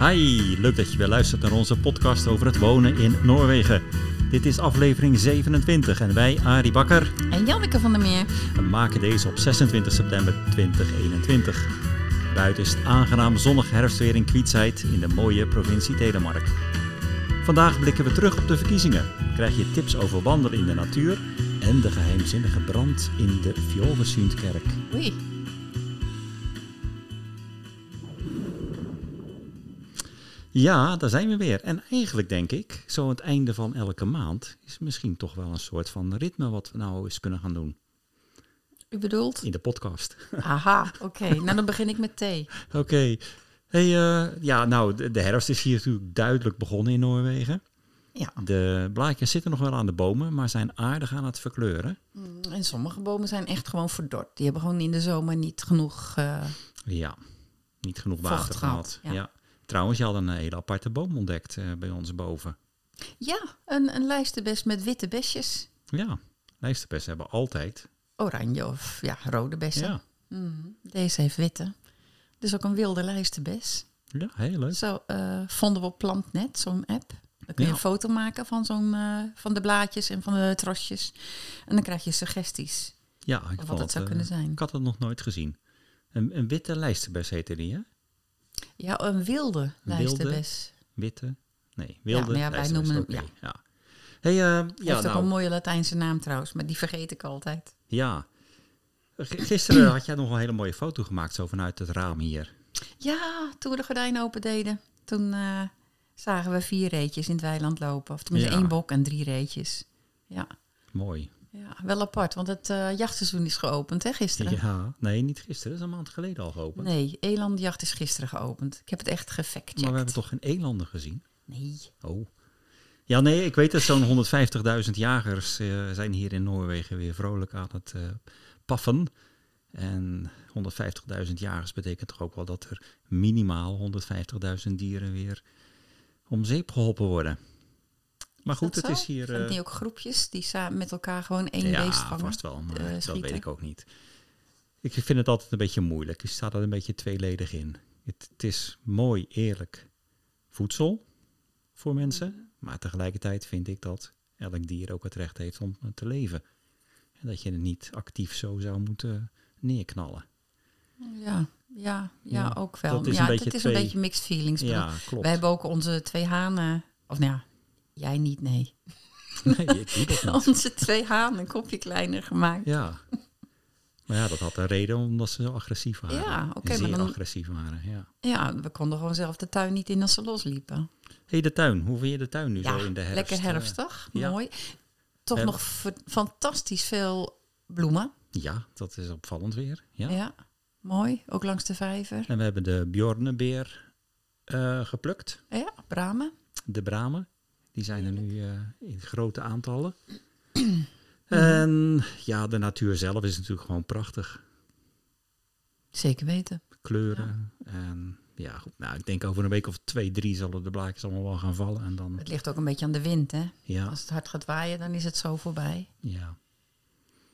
Hi, leuk dat je weer luistert naar onze podcast over het wonen in Noorwegen. Dit is aflevering 27 en wij, Arie Bakker, En Janneke van der Meer. maken deze op 26 september 2021. Buiten is het aangenaam zonnig herfstweer in Kwietsheid in de mooie provincie Telemark. Vandaag blikken we terug op de verkiezingen. Krijg je tips over wandelen in de natuur en de geheimzinnige brand in de Fjolversundkerk. Oei. Ja, daar zijn we weer. En eigenlijk denk ik, zo aan het einde van elke maand, is misschien toch wel een soort van ritme wat we nou eens kunnen gaan doen U bedoelt? in de podcast. Aha, oké. Nou, dan begin ik met thee. Oké. Hey, eh, ja, nou, de, de herfst is hier natuurlijk duidelijk begonnen in Noorwegen. Ja. De blaadjes zitten nog wel aan de bomen, maar zijn aardig aan het verkleuren. Mm, En sommige bomen zijn echt gewoon verdord. Die hebben gewoon in de zomer niet genoeg... eh, Ja, niet genoeg water gehad, gehad. Ja. ja. Trouwens, je had een hele aparte boom ontdekt eh, bij ons boven. Ja, een, een lijstenbes met witte besjes. Ja, lijsterbessen hebben altijd. Oranje of ja, rode bessen. Ja, Mm, Deze heeft witte. Dus ook een wilde lijstenbes. ja heel leuk. Zo eh, vonden we op Plantnet, zo'n app. Dan kun je Ja. een foto maken van, zo'n, eh, van de blaadjes en van de trosjes. En dan krijg je suggesties. Ja, ik wat het zou eh, kunnen zijn. Ik had het nog nooit gezien. Een, een witte lijsterbes heette die, hè? Ja, een wilde wilde? lijstenbes. Witte? Nee, wilde maar ja, wij lijsterbes, noemen hem- oké, ja. Hey, eh, ja, Heeft ook nou, een mooie Latijnse naam trouwens, maar die vergeet ik altijd. ja. Gisteren had jij nog een hele mooie foto gemaakt zo vanuit het raam hier. Ja, toen we de gordijnen open deden, toen eh, zagen we vier reetjes in het weiland lopen. Of tenminste Ja. één bok en drie reetjes. Ja, Mooi. Ja wel apart, want het eh, jachtseizoen is geopend hè, gisteren. Ja, nee, niet gisteren. Dat is een maand geleden al geopend. Nee, elandjacht is gisteren geopend. Ik heb het echt gefactcheckt. maar we hebben toch geen elanden gezien? Nee. Oh. Ja, nee, ik weet dat zo'n 150.000 jagers eh, zijn hier in Noorwegen weer vrolijk aan het eh, paffen. En 150.000 jagers betekent toch ook wel dat er minimaal 150.000 dieren weer om zeep geholpen worden. Maar goed, dat het zo? is hier... Zijn het eh, niet ook groepjes die samen met elkaar gewoon één ja, beest vangen? vast wel, maar eh, dat weet ik ook niet. Ik vind het altijd een beetje moeilijk. Je staat er een beetje tweeledig in. Het, het is mooi, eerlijk voedsel voor mensen. Mhm. Maar tegelijkertijd vind ik dat elk dier ook het recht heeft om te leven. En dat je het niet actief zo zou moeten neerknallen. Ja, ja, ja, Ja, ook wel. dat is ja, een beetje het is twee- een beetje mixed feelings. Ik Ja, klopt. Wij hebben ook onze twee hanen, of nou ja, jij niet, nee. Nee, ik niet. Onze twee hanen een kopje kleiner gemaakt. Ja. Maar ja, dat had een reden omdat ze zo agressief waren. Ja, oké, Zeer maar dan- agressief waren, ja. Ja, we konden gewoon zelf de tuin niet in als ze losliepen. hey, de tuin. Hoe vind je de tuin nu Ja, zo in de herfst? lekker eh? herfstig, mooi. Toch nog fantastisch veel bloemen. Ja, dat is opvallend weer. Ja. Ja. mooi. Ook langs de vijver. En we hebben de Bjornebeer eh, geplukt. Ja, bramen. De bramen. Die zijn er nu eh, in grote aantallen. en ja, de natuur zelf is natuurlijk gewoon prachtig. Zeker weten. Kleuren. En ja, goed, nou, ik denk over een week of twee, drie zullen de blaadjes allemaal wel gaan vallen. En dan, Het ligt ook een beetje aan de wind, hè. ja, Als het hard gaat waaien, dan is het zo voorbij. ja.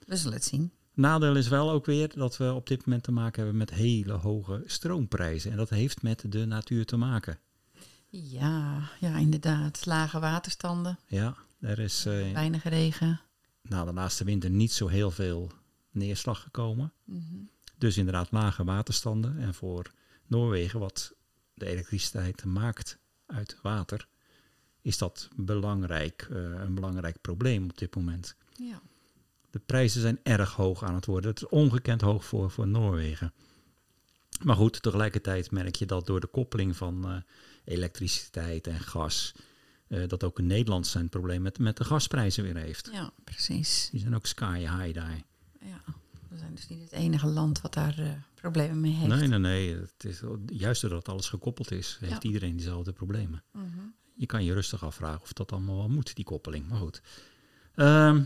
We zullen het zien. Nadeel is wel ook weer dat we op dit moment te maken hebben met hele hoge stroomprijzen. En dat heeft met de natuur te maken. Ja, ja, inderdaad. Lage waterstanden, Ja, er is eh, weinig regen. na de laatste winter niet zo heel veel neerslag gekomen. Mhm. Dus inderdaad lage waterstanden. En voor Noorwegen, wat de elektriciteit maakt uit water, is dat belangrijk, eh, een belangrijk probleem op dit moment. Ja. De prijzen zijn erg hoog aan het worden. Het is ongekend hoog voor, voor Noorwegen. Maar goed, tegelijkertijd merk je dat door de koppeling van eh, elektriciteit en gas, eh, dat ook in Nederland zijn probleem met, met de gasprijzen weer heeft. ja, precies. Die zijn ook sky high daar. Ja. We zijn dus niet het enige land wat daar eh, problemen mee heeft. Nee, nee, nee. Het is, juist doordat alles gekoppeld is, heeft Ja. iedereen diezelfde problemen. Mhm. Je kan je rustig afvragen of dat allemaal wel moet, die koppeling. Maar goed. Ehm,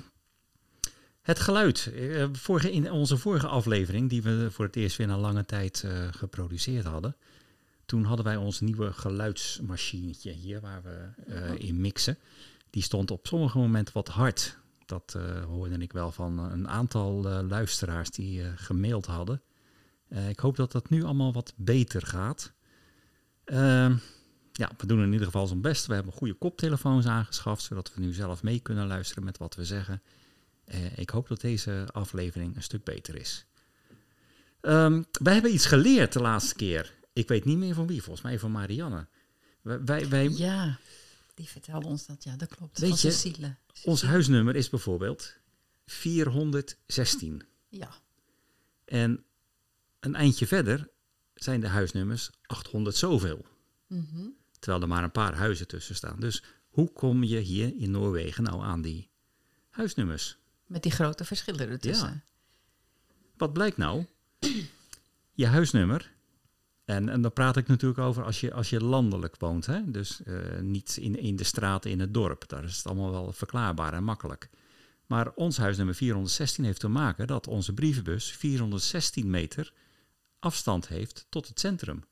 het geluid. Eh, vorige, in onze vorige aflevering, die we voor het eerst weer na lange tijd geproduceerd hadden. Toen hadden wij ons nieuwe geluidsmachinetje hier waar we eh, in mixen. Die stond op sommige momenten wat hard. Dat eh, hoorde ik wel van een aantal eh, luisteraars die eh, gemaild hadden. Eh, ik hoop dat dat nu allemaal wat beter gaat. Ehm, ja, we doen in ieder geval ons best. We hebben goede koptelefoons aangeschaft, zodat we nu zelf mee kunnen luisteren met wat we zeggen. Eh, ik hoop dat deze aflevering een stuk beter is. Um, wij hebben iets geleerd de laatste keer. Ik weet niet meer van wie, volgens mij van Marianne. Wij, wij, ja, die vertelde ons dat, ja, dat klopt. Weet je, Cecile. ons huisnummer is bijvoorbeeld 416. Ja. En een eindje verder zijn de huisnummers 800 zoveel. Mm Terwijl er maar een paar huizen tussen staan. Dus hoe kom je hier in Noorwegen nou aan die huisnummers? Met die grote verschillen ertussen. Ja. Wat blijkt nou? Je huisnummer, en, en dan praat ik natuurlijk over als je, als je landelijk woont, hè? dus uh, niet in, in de straten in het dorp. Daar is het allemaal wel verklaarbaar en makkelijk. Maar ons huisnummer 416 heeft te maken dat onze brievenbus 416 meter afstand heeft tot het centrum.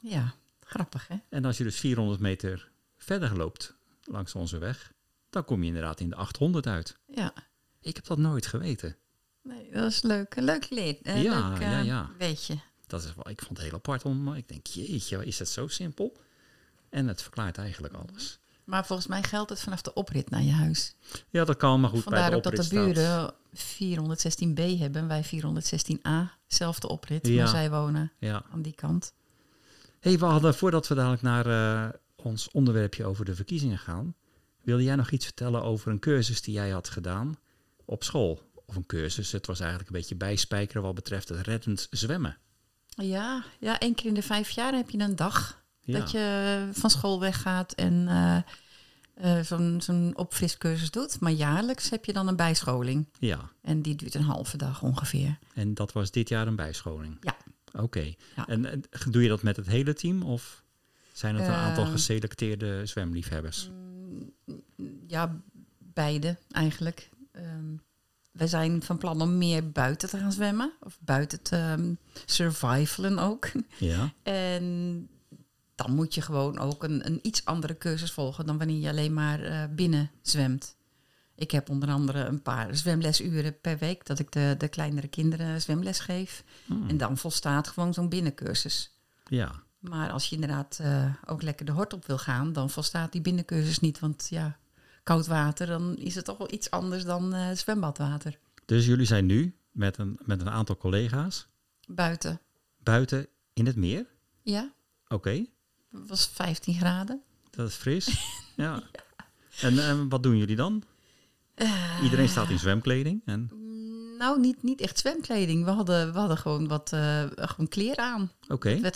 Ja, grappig hè? En als je dus 400 meter verder loopt langs onze weg, dan kom je inderdaad in de 800 uit. Ja. Ik heb dat nooit geweten. Nee, dat is leuk. Leuk leer. Uh, ja, leuk, uh, ja, ja. Weet je. Dat is wel, ik vond het heel apart om. Ik denk, jeetje, is het zo simpel? En het verklaart eigenlijk alles. Maar volgens mij geldt het vanaf de oprit naar je huis. Ja, dat kan, maar goed. Vandaar bij de ook dat de buren 416b hebben, wij 416a, zelfde oprit, Ja. maar zij wonen Ja. aan die kant. hey, we hadden voordat we dadelijk naar eh, ons onderwerpje over de verkiezingen gaan, wilde jij nog iets vertellen over een cursus die jij had gedaan op school? Of een cursus, het was eigenlijk een beetje bijspijkeren wat betreft het reddend zwemmen. Ja, ja, één keer in de vijf jaar heb je een dag Ja. dat je van school weggaat en eh, eh, zo'n zo'n opfriscursus doet. Maar jaarlijks heb je dan een bijscholing. ja, En die duurt een halve dag ongeveer. en dat was dit jaar een bijscholing. Ja. Oké. Ja. En, en doe je dat met het hele team of zijn het een aantal Eh, geselecteerde zwemliefhebbers? Ja, beide eigenlijk. Ehm we zijn van plan om meer buiten te gaan zwemmen. Of buiten te ehm, survivalen ook. Ja. En dan moet je gewoon ook een, een iets andere cursus volgen dan wanneer je alleen maar eh, binnen zwemt. Ik heb onder andere een paar zwemlesuren per week dat ik de, de kleinere kinderen zwemles geef. Hmm. En dan volstaat gewoon zo'n binnencursus. Ja. Maar als je inderdaad eh, ook lekker de hort op wil gaan, dan volstaat die binnencursus niet. Want ja, koud water, dan is het toch wel iets anders dan eh, zwembadwater. Dus jullie zijn nu met een, met een aantal collega's Buiten. buiten in het meer. Ja, Oké, het was 15 graden. dat is fris. ja. En eh, wat doen jullie dan? Eh, Iedereen staat in zwemkleding. En, Nou, niet, niet echt zwemkleding. We hadden, we hadden gewoon wat eh, gewoon kleren aan. Oké,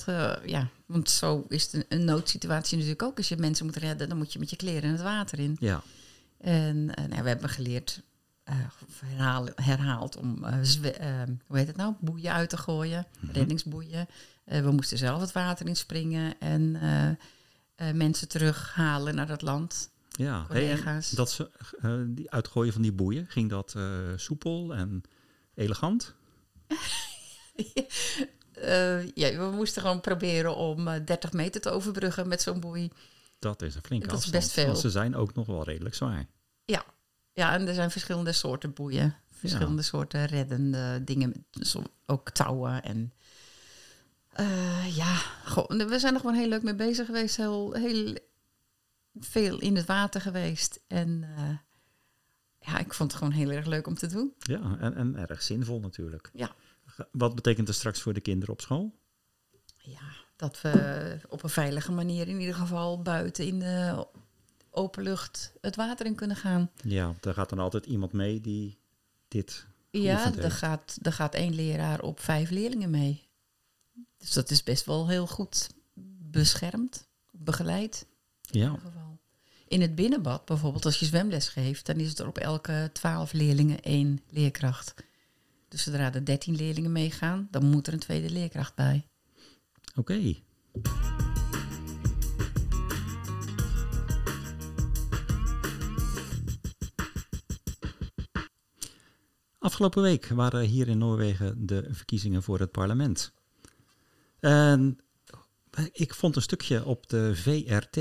ja, want zo is het een, een noodsituatie natuurlijk ook. Als je mensen moet redden, dan moet je met je kleren het water in. ja. En eh, nou, we hebben geleerd, eh, herhaal- herhaald, om eh, zwe- eh, hoe heet het nou, boeien uit te gooien, reddingsboeien. Eh, we moesten zelf het water inspringen en mensen terughalen naar dat land. ja. Hey, Collega's. dat ze, die uitgooien van die boeien, ging dat soepel en elegant? Ja, we moesten gewoon proberen om eh, 30 meter te overbruggen met zo'n boei. Dat is een flinke Dat is afstand. best veel. Ze zijn ook nog wel redelijk zwaar. Ja. ja, en er zijn verschillende soorten boeien. Verschillende soorten reddende dingen. Zo- Ook touwen en... eh, ja, goh, we zijn er gewoon heel leuk mee bezig geweest. Heel, heel veel in het water geweest. En eh, ja, ik vond het gewoon heel erg leuk om te doen. Ja, en, en erg zinvol natuurlijk. Ja. Wat betekent het straks voor de kinderen op school? Ja, dat we op een veilige manier in ieder geval buiten in de open lucht het water in kunnen gaan. Ja, er gaat dan altijd iemand mee die dit Ja, er gaat, er gaat één leraar op vijf leerlingen mee. Dus dat is best wel heel goed beschermd, begeleid in Ja, geval. In het binnenbad bijvoorbeeld, als je zwemles geeft, dan is het er op elke twaalf leerlingen één leerkracht. Dus zodra er dertien leerlingen meegaan, dan moet er een tweede leerkracht bij. Oké. Afgelopen week waren hier in Noorwegen de verkiezingen voor het parlement. En ik vond een stukje op de VRT,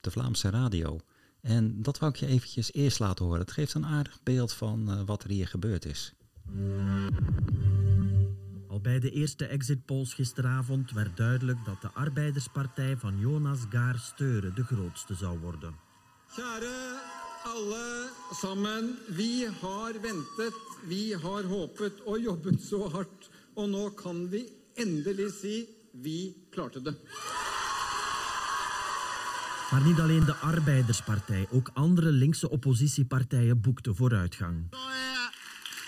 de Vlaamse radio. En dat wou ik je eventjes eerst laten horen. Het geeft een aardig beeld van eh, wat er hier gebeurd is. Al bij de eerste exit polls gisteravond werd duidelijk dat de arbeiderspartij van Jonas Gahr Steuren de grootste zou worden. Kjære alle sammen. Vi har ventet, vi har håpet og jobbet så hardt. Og nå kan vi endelig si vi klarte det. Maar niet alleen de arbeiderspartij, ook andere linkse oppositiepartijen boekten vooruitgang.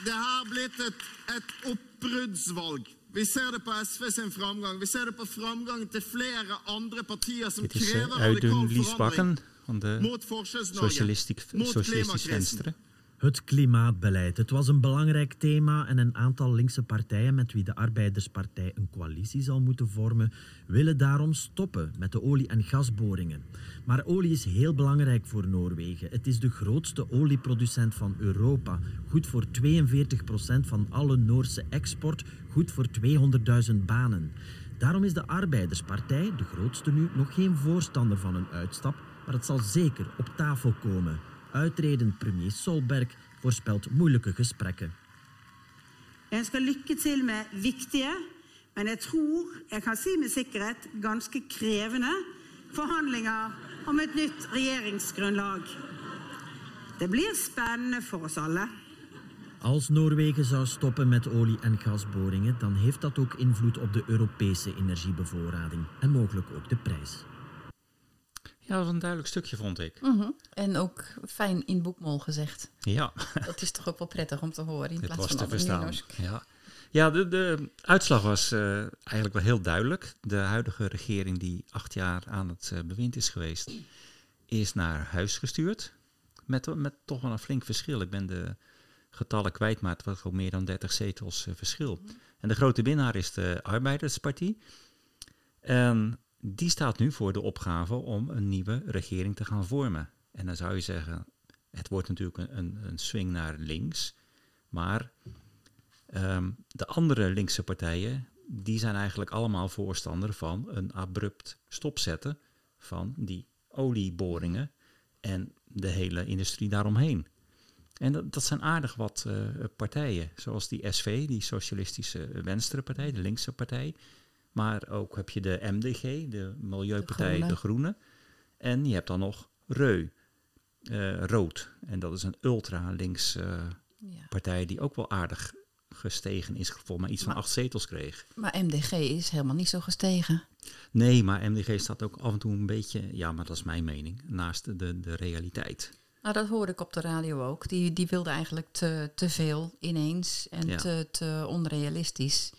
Det her blitt et, et oppbruddsvalg. Vi ser det på SV sin framgang. Vi ser det på framgangen til flere andre partier som is krever radikal forandring mot Forskjells-Norge. Mot klimakrisen. Venstre. Het klimaatbeleid. Het was een belangrijk thema en een aantal linkse partijen met wie de Arbeiderspartij een coalitie zal moeten vormen, willen daarom stoppen met de olie- en gasboringen. Maar olie is heel belangrijk voor Noorwegen. Het is de grootste olieproducent van Europa, goed voor 42% van alle Noorse export, goed voor 200.000 banen. Daarom is de Arbeiderspartij, de grootste nu, nog geen voorstander van een uitstap, maar het zal zeker op tafel komen. Uitredend premier Solberg voorspelt moeilijke gesprekken. Jeg ønsker lykke til med viktige, men jeg tror jeg kan si med sikkerhet ganske krevende forhandlinger om et nytt regjeringsgrunnlag. Det blir spennende for oss alle. Als Noorwegen zou stoppen met olie- en gasboringen, dan heeft dat ook invloed op de Europese energiebevoorrading en mogelijk ook de prijs. Ja, dat was een duidelijk stukje, vond ik. Mhm. En ook fijn in boekmol gezegd. Ja, Dat is toch ook wel prettig om te horen in het plaats was van te verstaan. Ja, ja de, de uitslag was eh, eigenlijk wel heel duidelijk. De huidige regering die acht jaar aan het eh, bewind is geweest, is naar huis gestuurd. Met, met toch wel een flink verschil. Ik ben de getallen kwijt, maar het was ook meer dan 30 zetels eh, verschil. En de grote winnaar is de Arbeiderspartie. En die staat nu voor de opgave om een nieuwe regering te gaan vormen. En dan zou je zeggen, het wordt natuurlijk een, een, een swing naar links. Maar ehm, de andere linkse partijen, die zijn eigenlijk allemaal voorstander van een abrupt stopzetten van die olieboringen en de hele industrie daaromheen. En dat, dat zijn aardig wat eh, partijen, zoals die SV, die Socialistische Venstrepartij, de linkse partij. Maar ook heb je de MDG, de Milieupartij De De Groene. Groene. En je hebt dan nog Reu, eh, Rood. En dat is een ultra-links eh, Ja. partij die ook wel aardig gestegen is, volgens mij iets van Maar- acht zetels kreeg. Maar MDG is helemaal niet zo gestegen. Nee, maar MDG staat ook af en toe een beetje, ja, maar dat is mijn mening, naast de, de realiteit. Nou, dat hoorde ik op de radio ook. Die, die wilde eigenlijk te, te veel ineens en Ja. te, te onrealistisch.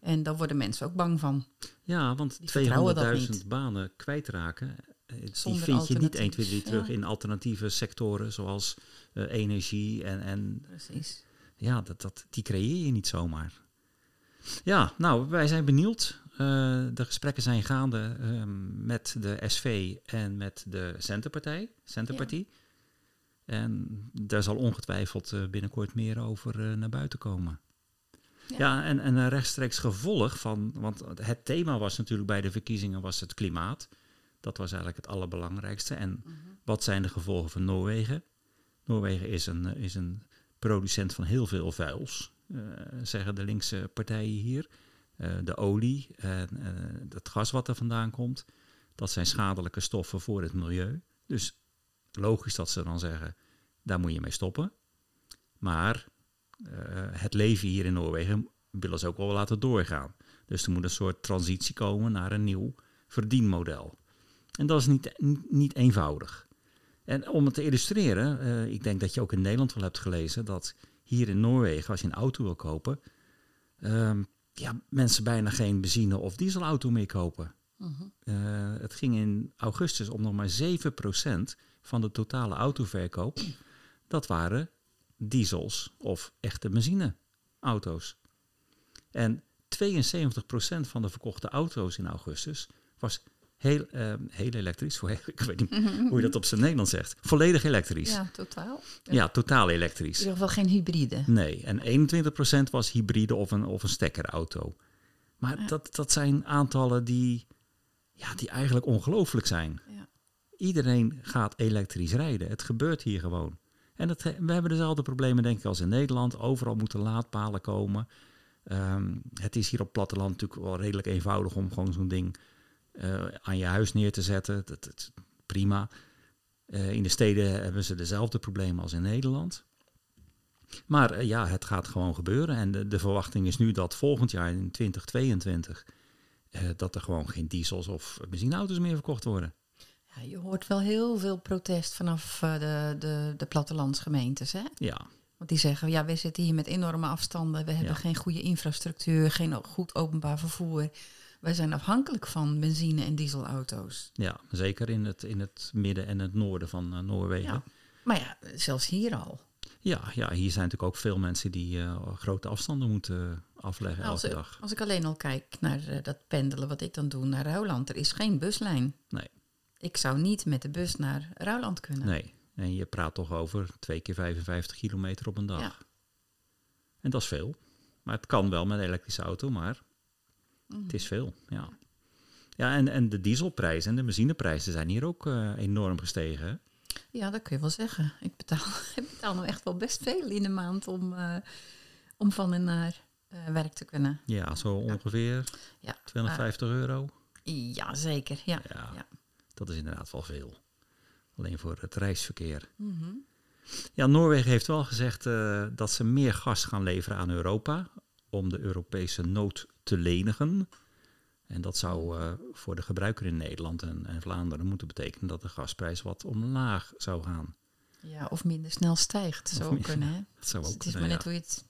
En daar worden mensen ook bang van. Ja, want Die vertrouwen dat 200.000 niet. banen kwijtraken, eh, die vind je niet 1, alternatief. 2, 3 terug Ja. in alternatieve sectoren zoals eh, energie en, en Precies. ja, dat, dat, die creëer je niet zomaar. Ja, nou, wij zijn benieuwd. Eh, de gesprekken zijn gaande ehm, met de SV en met de Centerpartij, Centerpartie. En daar zal ongetwijfeld binnenkort meer over naar buiten komen. Ja. Ja, en, en een rechtstreeks gevolg van, want het thema was natuurlijk bij de verkiezingen was het klimaat. Dat was eigenlijk het allerbelangrijkste. En wat zijn de gevolgen van Noorwegen? Noorwegen is een, is een producent van heel veel vuils, eh, zeggen de linkse partijen hier. Eh, de olie en eh, het gas wat er vandaan komt, dat zijn schadelijke stoffen voor het milieu. Dus logisch dat ze dan zeggen, daar moet je mee stoppen. Maar het leven hier in Noorwegen willen ze ook wel laten doorgaan. Dus er moet een soort transitie komen naar een nieuw verdienmodel. En dat is niet, niet eenvoudig. En om het te illustreren, eh, ik denk dat je ook in Nederland wel hebt gelezen dat hier in Noorwegen, als je een auto wil kopen, ehm, ja, mensen bijna geen benzine- of dieselauto meer kopen. Eh, het ging in augustus om nog maar 7% van de totale autoverkoop. Dat waren diesels of echte benzineauto's. En 72% van de verkochte auto's in augustus was heel, eh, heel elektrisch. Ik weet niet hoe je dat op zijn Nederlands zegt. Volledig elektrisch. Ja, Ja, totaal. In totaal elektrisch. ieder geval geen hybride. Nee, en 21% was hybride of een, of een stekkerauto. Maar dat, dat zijn aantallen die, ja, die eigenlijk ongelooflijk zijn. Ja. Iedereen gaat elektrisch rijden. Het gebeurt hier gewoon. En we hebben dezelfde problemen denk ik als in Nederland. Overal moeten laadpalen komen. Ehm, het is hier op het platteland natuurlijk wel redelijk eenvoudig om gewoon zo'n ding eh, aan je huis neer te zetten. Dat, dat prima. Eh, in de steden hebben ze dezelfde problemen als in Nederland. Maar eh, ja, het gaat gewoon gebeuren. En de, de, verwachting is nu dat volgend jaar in 2022 dat er gewoon geen diesels of benzineauto's meer verkocht worden. Je hoort wel heel veel protest vanaf de, de, de plattelandsgemeentes, hè? Ja, want die zeggen, ja, we zitten hier met enorme afstanden. We hebben geen goede infrastructuur, geen goed openbaar vervoer. Wij zijn afhankelijk van benzine- en dieselauto's. Ja, zeker in het, in het midden en het noorden van uh, Noorwegen. Ja. Maar ja, zelfs hier al. Ja, ja, hier zijn natuurlijk ook veel mensen die uh, grote afstanden moeten afleggen als, elke dag. Als ik alleen al kijk naar uh, dat pendelen wat ik dan doe naar Rouwland. Er is geen buslijn. Nee. Ik zou niet met de bus naar Rouwland kunnen. Nee, en je praat toch over twee keer 55 kilometer op een dag. Ja. En dat is veel. Maar het kan wel met een elektrische auto, maar het is veel. Ja, ja en, en de dieselprijzen en de benzineprijzen zijn hier ook uh, enorm gestegen. Hè? Ja, dat kun je wel zeggen. Ik betaal, ik betaal nou echt wel best veel in de maand om, uh, om van en naar uh, werk te kunnen. Ja, zo ongeveer ja. 250 euro. Ja, zeker. Ja. Ja, ja. Dat is inderdaad wel veel. Alleen voor het reisverkeer. Mm -hmm. Ja, Noorwegen heeft wel gezegd uh, dat ze meer gas gaan leveren aan Europa om de Europese nood te lenigen. En dat zou uh, voor de gebruiker in Nederland en, en, Vlaanderen moeten betekenen dat de gasprijs wat omlaag zou gaan. Ja, of minder snel stijgt. Zou ook kunnen, hè? Dat zou ook dus het is kunnen, maar net ja. hoe je het...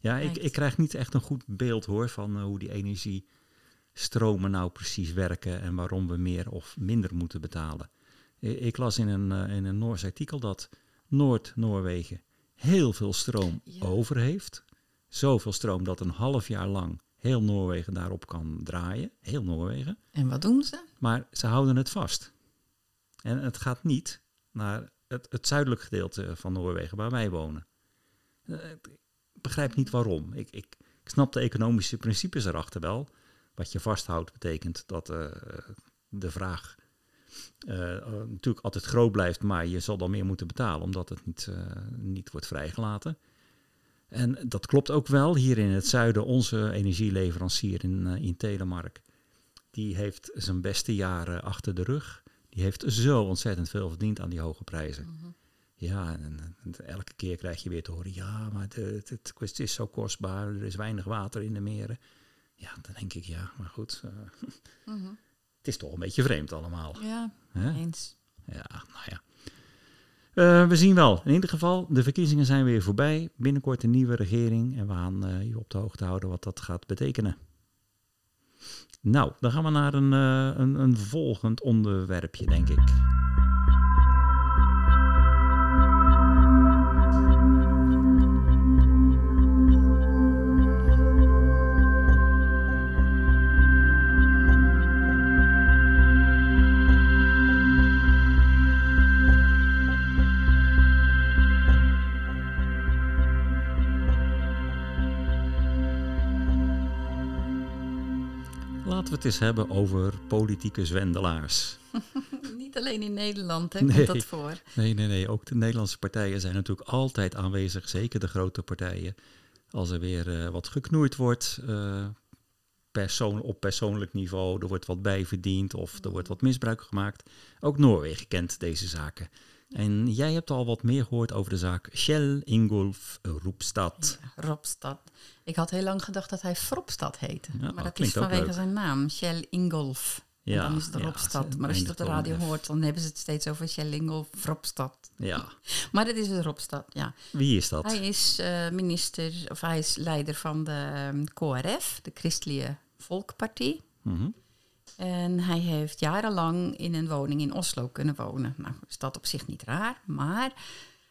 Ja, ik, ik krijg niet echt een goed beeld hoor van uh, hoe die energiestromen nou precies werken en waarom we meer of minder moeten betalen. Ik las in een, uh, in een Noors artikel dat Noord-Noorwegen heel veel stroom Ja. over heeft. Zoveel stroom dat een half jaar lang heel Noorwegen daarop kan draaien. Heel Noorwegen. En wat doen ze? Maar ze houden het vast. En het gaat niet naar het, het zuidelijk gedeelte van Noorwegen waar wij wonen. Eh, Ik begrijp niet waarom. Ik, ik, ik snap de economische principes erachter wel. Wat je vasthoudt betekent dat eh, de vraag eh, eh, natuurlijk altijd groot blijft, maar je zal dan meer moeten betalen omdat het niet, niet wordt vrijgelaten. En dat klopt ook wel. Hier in het zuiden, onze energieleverancier in, in Telemark, die heeft zijn beste jaren achter de rug. Die heeft zo ontzettend veel verdiend aan die hoge prijzen. Ja, en, en elke keer krijg je weer te horen, ja, maar het, het is zo kostbaar, er is weinig water in de meren. Ja, dan denk ik, ja, maar goed, eh, het is toch een beetje vreemd allemaal. Ja, eens. Ja, nou ja. Eh, we zien wel. In ieder geval, de verkiezingen zijn weer voorbij. Binnenkort een nieuwe regering. En we gaan eh, je op de hoogte houden wat dat gaat betekenen. Nou, dan gaan we naar een, een, een volgend onderwerpje, denk ik. Laten we het eens hebben over politieke zwendelaars. Niet alleen in Nederland hè, Nee. komt dat voor. Nee, nee, nee. Ook de Nederlandse partijen zijn natuurlijk altijd aanwezig. Zeker de grote partijen. Als er weer eh, wat geknoeid wordt eh, persoon, op persoonlijk niveau. Er wordt wat bijverdiend of er wordt wat misbruik gemaakt. Ook Noorwegen kent deze zaken. En jij hebt al wat meer gehoord over de zaak Shell Ingolf Roepstad. Ja, Ropstad. Ik had heel lang gedacht dat hij Fropstad heette. Ja, maar dat is vanwege leuk. zijn naam, Shell Ingolf. En Ja, dan is het Ropstad. maar als je het op de radio hoort, dan hebben ze het steeds over Shell Ingolf Fropstad. Ja, Maar dat is dus Ropstad, ja. wie is dat? Hij is eh, minister, of hij is leider van de ehm, KRF, de Christelijke Volkpartij. Mhm. En hij heeft jarenlang in een woning in Oslo kunnen wonen. Nou, is dat op zich niet raar, maar